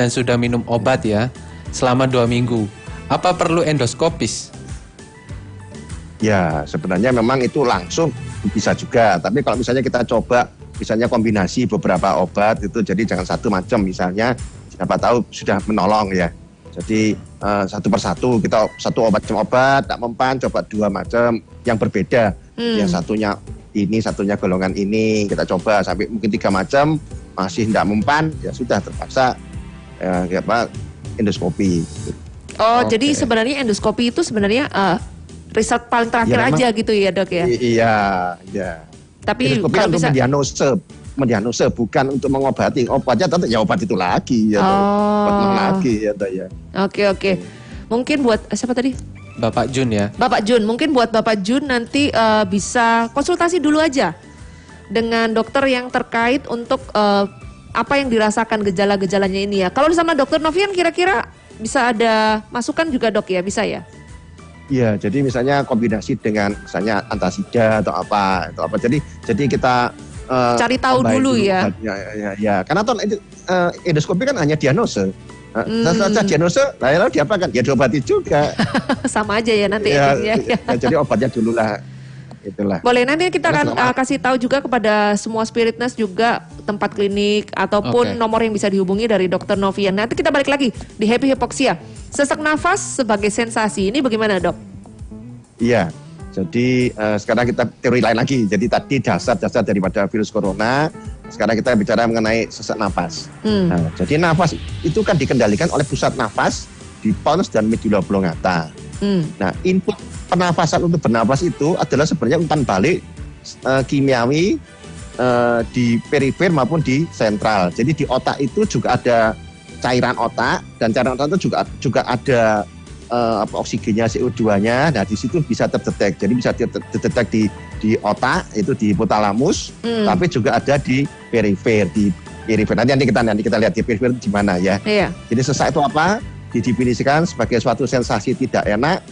dan sudah minum obat ya selama dua minggu. Apa perlu endoskopis? Ya, sebenarnya memang itu langsung bisa juga. Tapi kalau misalnya kita coba, misalnya kombinasi beberapa obat itu, jadi jangan satu macam. Misalnya, siapa tahu sudah menolong ya. Jadi eh, satu persatu kita satu obat macam obat, tak mempan, coba dua macam yang berbeda. Hmm. Yang satunya ini, satunya golongan ini kita coba sampai mungkin tiga macam masih tidak mempan, ya sudah terpaksa eh, apa endoskopi. Oh, Oke. jadi sebenarnya endoskopi itu sebenarnya eh, riset paling terakhir Ya, memang- aja gitu ya dok ya. Iya, iya. Tapi Endoskopi kalau kan untuk bisa, mendiagnose, mendiagnose bukan untuk mengobati. Obatnya tetap ya obat itu lagi ya. toh. Obat Oh. lagi ya, toh, ya. oke oke. Mungkin buat eh, siapa tadi? Bapak Jun ya. Bapak Jun. Mungkin buat Bapak Jun nanti eh, bisa konsultasi dulu aja dengan dokter yang terkait untuk eh, apa yang dirasakan gejala-gejalanya ini ya. Kalau sama dokter Novian kira-kira bisa ada masukan juga dok ya, bisa ya? Iya, jadi misalnya kombinasi dengan misalnya antasida atau apa atau apa. Jadi jadi kita eh, Cari tahu tambahin dulu ya. ya, ya, ya. Karena toh itu, eh, endoskopi kan hanya diagnose. Nah, Hmm. Saja diagnose, nah, lalu diapakan? Ya diobati juga. <laughs> sama aja ya nanti ya, ya. ya, jadi obatnya dulu lah. Itulah. Boleh nanti kita akan uh, kasih tahu juga kepada semua spiritness juga tempat klinik ataupun Oke. nomor yang bisa dihubungi dari dokter Novian. Nanti kita balik lagi di happy hypoxia. Sesak nafas sebagai sensasi ini bagaimana dok? Iya. Jadi eh, sekarang kita teori lain lagi. Jadi tadi dasar-dasar daripada virus corona. Sekarang kita bicara mengenai sesak napas. Hmm. Nah, jadi nafas itu kan dikendalikan oleh pusat nafas di pons dan medulla oblongata. Hmm. Nah, input pernafasan untuk bernapas itu adalah sebenarnya umpan balik eh, kimiawi eh, di perifer maupun di sentral. Jadi di otak itu juga ada cairan otak dan cairan otak itu juga juga ada eh, apa oksigennya CO2-nya. Nah, di situ bisa terdetek. Jadi bisa ter- terdetek di di otak itu di hipotalamus, Hmm. tapi juga ada di perifer di perifer. Nanti, nanti kita nanti kita lihat di perifer di mana ya. Iya. Jadi sesak itu apa? Didefinisikan sebagai suatu sensasi tidak enak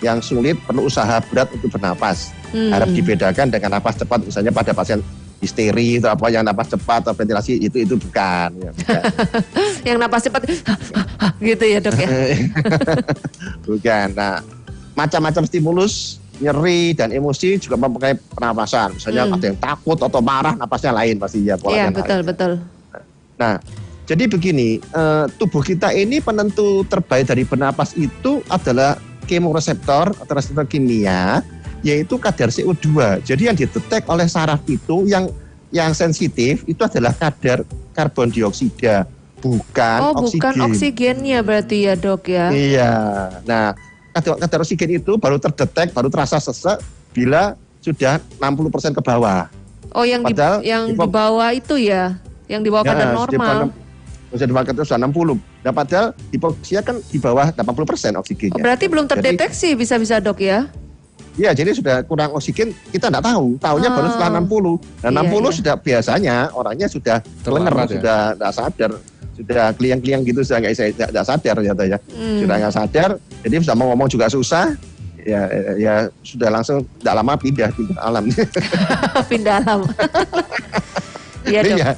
yang sulit perlu usaha berat untuk bernapas. Hmm. Harap dibedakan dengan napas cepat misalnya pada pasien histeri atau apa yang napas cepat atau ventilasi itu itu bukan. Ya, bukan. <laughs> Yang napas cepat <laughs> gitu ya dok ya. <laughs> bukan. Nah, macam-macam stimulus nyeri dan emosi juga mempengaruhi pernapasan. Misalnya Hmm. ada yang takut atau marah, napasnya lain pasti ya Iya polanya lain. betul betul. Nah, jadi begini, eh, tubuh kita ini penentu terbaik dari bernapas itu adalah kemoreseptor atau reseptor kimia, yaitu kadar CO2. Jadi yang didetek oleh saraf itu yang yang sensitif itu adalah kadar karbon dioksida, bukan Oh bukan oksigen. oksigennya berarti ya dok ya. Iya. Nah, kadar, kadar oksigen itu baru terdetek, baru terasa sesak bila sudah 60% ke bawah. Oh yang di, Padahal yang di bawah itu ya, yang di bawah kadar Ya, normal. Bisa dipakai itu sudah 60. Nah, padahal hipoksia kan di bawah 80% Oh, oksigennya. berarti belum terdeteksi bisa-bisa dok ya? Iya, jadi sudah kurang oksigen kita tidak tahu. Tahunya baru setelah Ah. 60. Nah, Iya, 60 iya. sudah biasanya orangnya sudah kelenger, ya? sudah tidak sadar, sudah kliang-kliang gitu sudah nggak nggak sadar ya, toh ya. Hmm. Sudah nggak sadar, jadi sudah mau ngomong juga susah. Ya, ya sudah langsung tidak lama pindah pindah alam. <laughs> Pindah alam. <laughs> Iya dok. ya.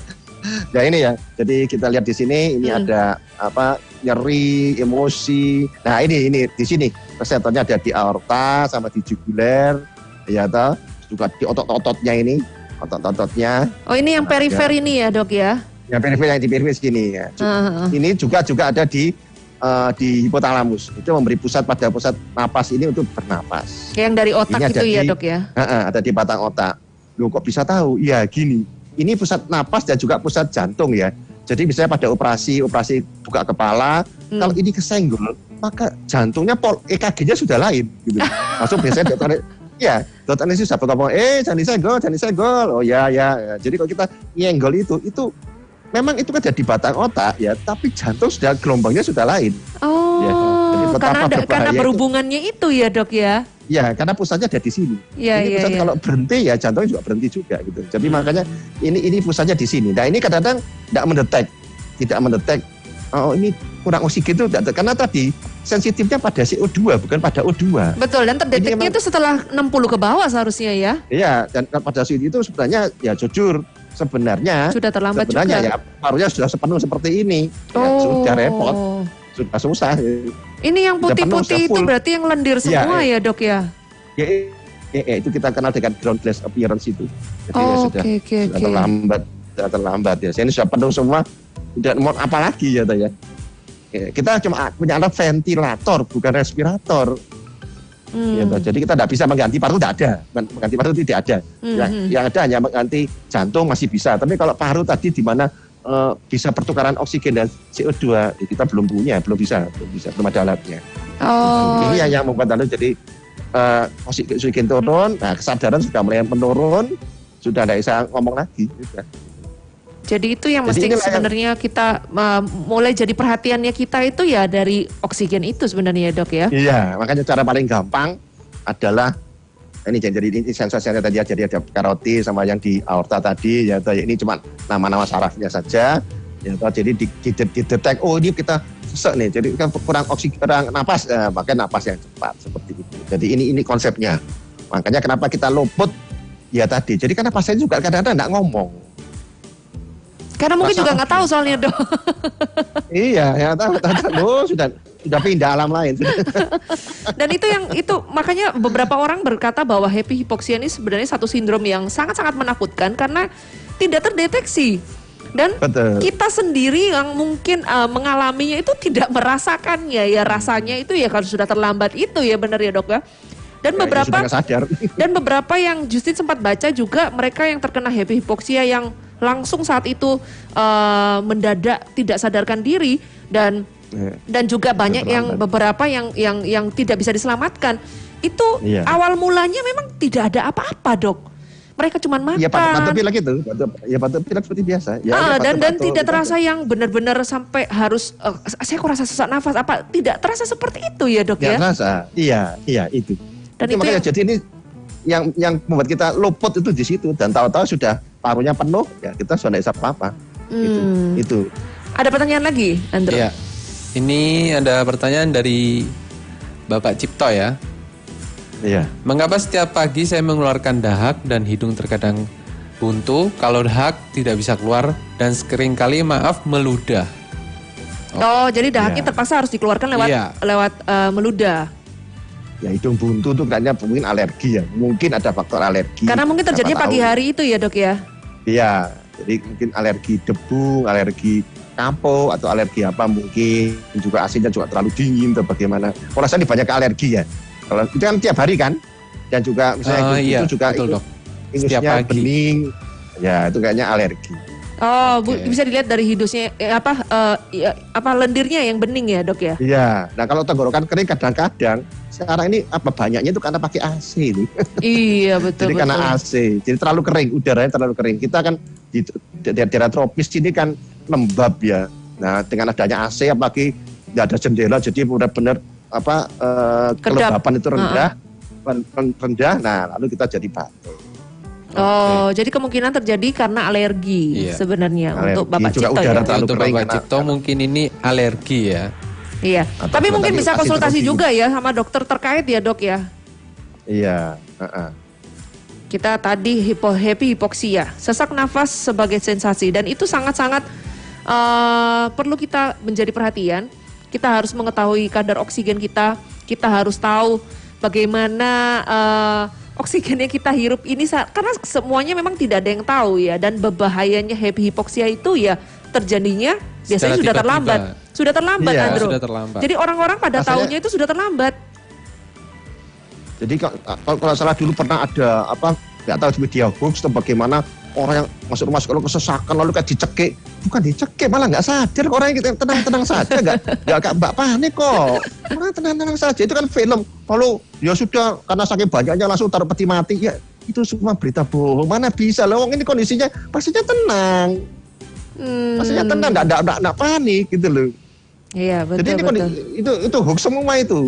Ya ini ya. Jadi kita lihat di sini ini Hmm. ada apa nyeri, emosi. Nah ini ini di sini reseptornya ada di aorta sama di juguler, ya toh. Juga di otot-ototnya ini, otot-ototnya. Oh ini yang perifer ini ya dok ya? Yang perifer yang di perifer sini ya. Ju- Ah, ah. Ini juga juga ada di eh, di hipotalamus. Itu memberi pusat pada pusat napas ini untuk bernapas. Yang dari otak Ini itu ya di- dok ya? Heeh, ada di batang otak. Loh kok bisa tahu? Ya gini, ini pusat napas dan juga pusat jantung ya. Jadi misalnya pada operasi operasi buka kepala, Hmm. kalau ini kesenggol, maka jantungnya pol EKG-nya sudah lain gitu. <laughs> Langsung biasanya dokter ya, dokter anestesi sudah ngomong, "Eh, jangan disenggol, jangan disenggol." Oh ya, ya, ya. Jadi kalau kita nyenggol itu, itu memang itu kan jadi batang otak ya, tapi jantung sudah gelombangnya sudah lain. Oh, Ya, karena ada, karena berbahaya itu. berhubungannya itu ya dok ya. Ya, karena pusatnya ada di sini. Iya ini iya pusat iya. kalau berhenti ya jantungnya juga berhenti juga gitu. Jadi makanya ini ini pusatnya di sini. Nah ini kadang-kadang tidak mendetek, tidak mendetek. Oh ini kurang oksigen itu tidak karena tadi sensitifnya pada CO2 bukan pada O2. Betul dan terdeteknya itu setelah 60 ke bawah seharusnya ya. Iya dan pada saat itu sebenarnya ya jujur sebenarnya Sudah terlambat sebenarnya juga. ya parunya sudah sepenuh seperti ini. Ya, oh. sudah repot, sudah susah. Ini yang putih-putih itu berarti yang lendir Iya, semua ya dok ya. Ya, ya, ya, itu kita kenal dengan ground glass appearance itu. Jadi ya Oh, sudah Oke oke sudah oke. terlambat sudah terlambat ya. Ini sudah penuh semua. Udah mau apa lagi ya ya? Ya, Kita cuma punya alat ventilator bukan respirator. Hmm. Ya. Jadi kita tidak bisa mengganti paru tidak ada. Men- Mengganti paru tidak ada. Hmm, Yang, hmm. yang ada hanya mengganti jantung masih bisa. Tapi kalau paru tadi di mana eh, bisa pertukaran oksigen dan CO2 ya kita belum punya, belum bisa, belum bisa, belum ada alatnya. Oh. Ini yang, yang membuat anu jadi oksi- oksigen turun, nah kesadaran sudah mulai menurun, sudah tidak bisa ngomong lagi. Sudah. Jadi itu yang Jadi mesti inilah yang- sebenarnya kita uh, mulai jadi perhatiannya kita itu ya dari oksigen itu sebenarnya ya dok ya. Iya, makanya cara paling gampang adalah ini jadi ini sensasinya tadi ya, jadi ada karoti sama yang di aorta tadi ya ini cuma nama-nama sarafnya saja ya toh, jadi di, di, didetek oh ini kita sesek nih. Jadi kan kurang oksigen kurang napas eh, makanya napas yang cepat seperti itu. Jadi ini ini konsepnya. Makanya kenapa kita luput? Ya tadi. Jadi karena pasien juga kadang-kadang nggak ngomong. Karena mungkin Masa juga nggak tahu soalnya dok. iya ya tahu tahu tahu. Oh, sudah sudah pindah alam lain <laughs> Dan itu yang itu makanya beberapa orang berkata bahwa happy hypoxia ini sebenarnya satu sindrom yang sangat-sangat menakutkan karena tidak terdeteksi. Dan betul kita sendiri yang mungkin uh, mengalaminya itu tidak merasakannya ya rasanya itu ya kalau sudah terlambat itu ya benar ya dok ya. Dan Ya, beberapa sadar <laughs> dan beberapa yang Justin sempat baca juga mereka yang terkena happy hypoxia yang langsung saat itu uh, mendadak tidak sadarkan diri dan. Dan juga banyak yang beberapa yang yang yang tidak bisa diselamatkan. Itu Iya. awal mulanya memang tidak ada apa-apa, Dok. Mereka cuma makan. Ya batuk pilek itu, batuk, ya batuk pilek seperti biasa. Ya, Ah, ya, dan dan tidak terasa yang benar-benar sampai harus eh, saya kok rasa sesak nafas apa tidak terasa seperti itu ya dok Nggak ya terasa. Iya, iya itu. Dan itu itu makanya yang- jadi ini yang yang membuat kita luput itu di situ dan tahu-tahu sudah parunya penuh, ya kita sudah tidak apa-apa. Itu, Hmm. itu. ada pertanyaan lagi Andrew Iya. Ini ada pertanyaan dari Bapak Cipto ya. Iya. Mengapa setiap pagi saya mengeluarkan dahak dan hidung terkadang buntu kalau dahak tidak bisa keluar dan sering kali maaf meludah. oh jadi dahaknya Iya. terpaksa harus dikeluarkan lewat Iya. lewat eh, meludah Ya hidung buntu tuh kayaknya mungkin alergi ya. Mungkin ada faktor alergi. karena mungkin terjadinya pagi tahu. hari itu ya dok ya Iya. Jadi mungkin alergi debu, alergi kampo atau alergi apa mungkin juga asinnya juga terlalu dingin atau bagaimana. Kalau saya ini banyak alergi ya. Kalau itu kan tiap hari kan. Dan juga misalnya Oh, itu, iya, itu juga betul, ingus- Dok. Pagi. bening. Ya itu kayaknya alergi. oh bu- Oke. bisa dilihat dari hidungnya eh, apa eh, ya, apa lendirnya yang bening ya dok ya Iya. Nah kalau tenggorokan kering kadang-kadang sekarang ini apa banyaknya itu karena pakai AC ini. <laughs> iya betul Jadi betul karena AC, jadi terlalu kering, udaranya terlalu kering. Kita kan di daerah tropis sini kan lembab ya. Nah dengan adanya AC apalagi nggak ada jendela, jadi benar-benar apa eh, kelembapan itu rendah, ren- ren- rendah. Nah lalu kita jadi batuk. Oh, jadi kemungkinan terjadi karena alergi Iya. sebenarnya Alergi, untuk Bapak juga Cipto udara ya. terlalu Untuk kering Bapak karena- Cipto mungkin ini alergi ya. Iya. Atau Tapi mungkin tadi bisa konsultasi juga ya sama dokter terkait ya, Dok ya. Iya. heeh. Kita tadi hipo, happy hipoksia, sesak nafas sebagai sensasi dan itu sangat-sangat eh, perlu kita menjadi perhatian. Kita harus mengetahui kadar oksigen kita, kita harus tahu bagaimana eh, oksigen yang kita hirup ini karena semuanya memang tidak ada yang tahu ya dan berbahayanya happy hipoksia itu ya terjadinya biasanya Secara sudah tiba-tiba. terlambat. Sudah terlambat, Iya, Andrew. sudah terlambat. Jadi orang-orang pada Rasanya- tahunya itu sudah terlambat. Jadi kalau, kalau salah dulu pernah ada apa nggak tahu di media hoax atau bagaimana orang yang masuk rumah sekolah kesesakan lalu kayak dicekik. Bukan dicekik malah nggak sadar kok orang yang tenang-tenang saja. Nggak nggak nggak mbak panik kok. Orang tenang-tenang saja. Itu kan film. Lalu ya sudah karena saking banyaknya langsung taruh peti mati. Ya itu semua berita bohong. Mana bisa loh ini kondisinya pastinya tenang. Hmm, pastinya tenang nggak nggak panik gitu loh. Iya betul jadi ini betul. kondi- itu itu hoax semua itu.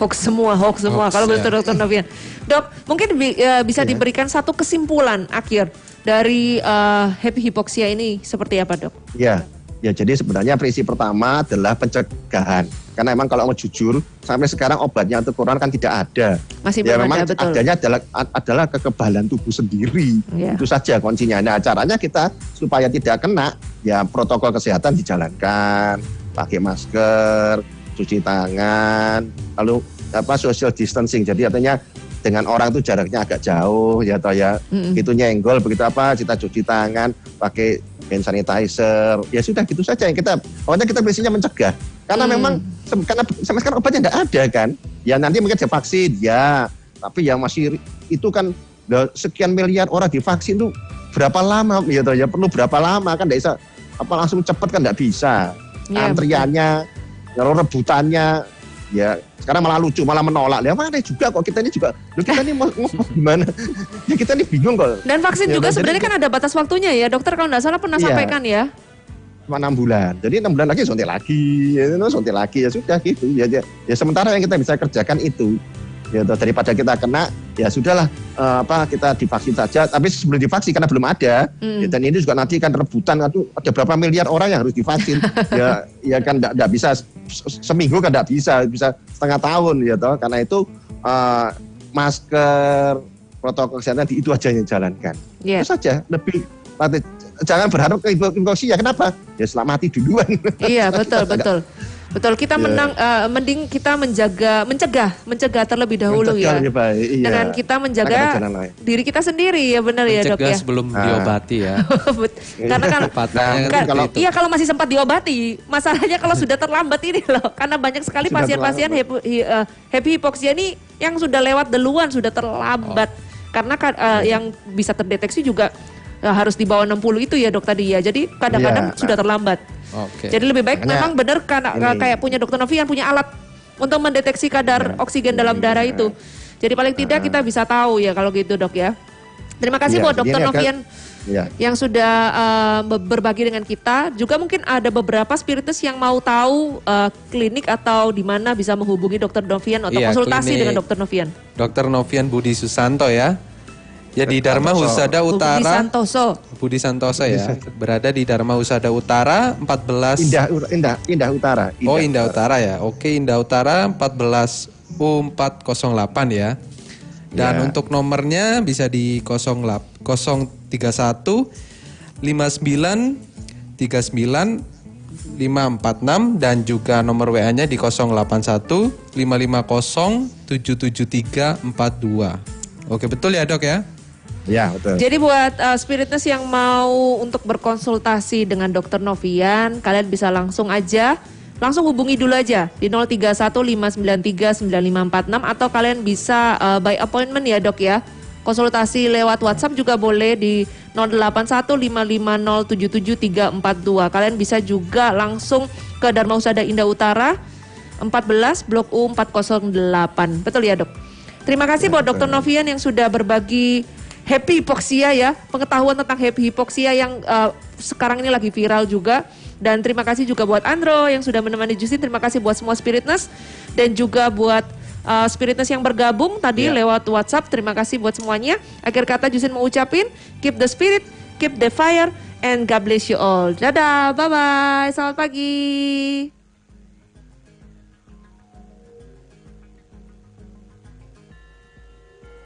Hoax semua, hoax semua. Hoax, Kalau ya. begitu Dokter Novian, dok mungkin bi- eh, bisa diberikan satu kesimpulan akhir dari eh, happy hypoxia ini seperti apa dok? Ya, ya jadi sebenarnya prinsip pertama adalah pencegahan. Karena emang kalau mau jujur, sampai sekarang obatnya untuk corona kan tidak ada. Masih ya memang ada betul. adanya adalah adalah kekebalan tubuh sendiri. Ya. Itu saja kuncinya. Nah, caranya kita supaya tidak kena, ya protokol kesehatan dijalankan, pakai masker, cuci tangan, lalu apa social distancing. Jadi artinya dengan orang itu jaraknya agak jauh ya toh ya. Mm-mm. Itu nyenggol begitu apa, kita cuci tangan, pakai hand sanitizer. Ya sudah gitu saja yang kita pokoknya kita biasanya mencegah. Karena Hmm. memang karena sampai sekarang obatnya tidak ada kan. Ya nanti mungkin ada vaksin ya, tapi yang masih itu kan sekian miliar orang divaksin tuh berapa lama ya toh ya perlu berapa lama kan tidak bisa apa langsung cepat kan tidak bisa. Ya, Antriannya, lalu rebutannya ya sekarang malah lucu malah menolak. Ya mana juga kok kita ini juga? Loh, kita ini mau, <laughs> mau gimana? Ya kita ini bingung kok. Dan vaksin Ya, juga jadi- sebenarnya kan ada batas waktunya ya. Dokter kalau nggak salah pernah Iya. sampaikan ya. cuma enam bulan. Jadi enam bulan lagi suntik lagi. Ya itu suntik lagi. Ya sudah gitu. Ya, ya ya sementara yang kita bisa kerjakan itu. Ya toh, daripada kita kena ya sudahlah eh, apa kita divaksin saja. Tapi sebelum divaksin karena belum ada. Hmm. ya, dan ini juga nanti kan rebutan. Aduh, ada berapa miliar orang yang harus divaksin? <laughs> Ya ya kan enggak bisa seminggu kan enggak bisa bisa setengah tahun ya toh. Karena itu eh, masker protokol kesehatan di- itu aja yang dijalankan. Iya. itu saja lebih jangan berharap ke infeksi ya kenapa? Ya setelah mati duluan. Iya betul <laughs> betul betul kita Ya. menang eh, mending kita menjaga mencegah mencegah terlebih dahulu Mencegah ya. lebih baik, iya. Dengan kita Karena menjaga diri kita sendiri ya benar ya dok Mencegah ya. sebelum Ah. diobati ya. <laughs> Karena kan Patahnya Nah, kan Kan- itu. iya kalau masih sempat diobati, masalahnya kalau sudah terlambat ini loh, karena banyak sekali pasien-pasien happy, hi- eh, happy hypoxia ini yang sudah lewat duluan, sudah terlambat. Karena kan, eh, yang bisa terdeteksi juga eh, harus di bawah 60 itu ya dok tadi ya. Jadi kadang-kadang Iya, sudah terlambat. Oke. Jadi lebih baik Makanya memang benar karena ini- kayak punya dokter Novian punya alat untuk mendeteksi kadar oksigen dalam darah itu. Jadi paling tidak kita bisa tahu ya kalau gitu dok ya. Terima kasih Iya, buat dokter Novian ya yang sudah uh, be- berbagi dengan kita. Juga mungkin ada beberapa spiritus yang mau tahu uh, klinik atau di mana bisa menghubungi Dokter Novian atau Iya, konsultasi klinik. dengan Dokter Novian. Dokter Novian Budi Susanto ya. Ya di Dharma. Husada Budi Utara. Santoso. Budi Santoso ya. Berada di Dharma Husada Utara 14 indah indah indah utara Oh Indah Utara ya. Oke Indah Utara 14 U408 ya. Dan Ya. untuk nomornya bisa di 08 031 59 39 546 dan juga nomor WA-nya di 081 550 773 42. Oke betul ya dok ya? Ya betul Jadi buat uh, spiritus yang mau untuk berkonsultasi dengan Dokter Novian, kalian bisa langsung aja langsung hubungi dulu aja di 0315939546 atau kalian bisa uh, by appointment ya dok ya. Konsultasi lewat WhatsApp juga boleh di 0815507742. Kalian bisa juga langsung ke Dharma Husada Indah Utara 14 Blok U 408. Betul ya dok? Terima kasih buat Dokter Novian yang sudah berbagi happy hypoxia ya, pengetahuan tentang happy hypoxia yang uh, sekarang ini lagi viral juga. Dan terima kasih juga buat Andro yang sudah menemani Justin. Terima kasih buat semua spiritness dan juga buat uh, spiritness yang bergabung tadi Ya. lewat WhatsApp. Terima kasih buat semuanya. Akhir kata Justin mau ucapin, keep the spirit, keep the fire, and God bless you all. Dadah, bye bye, selamat pagi.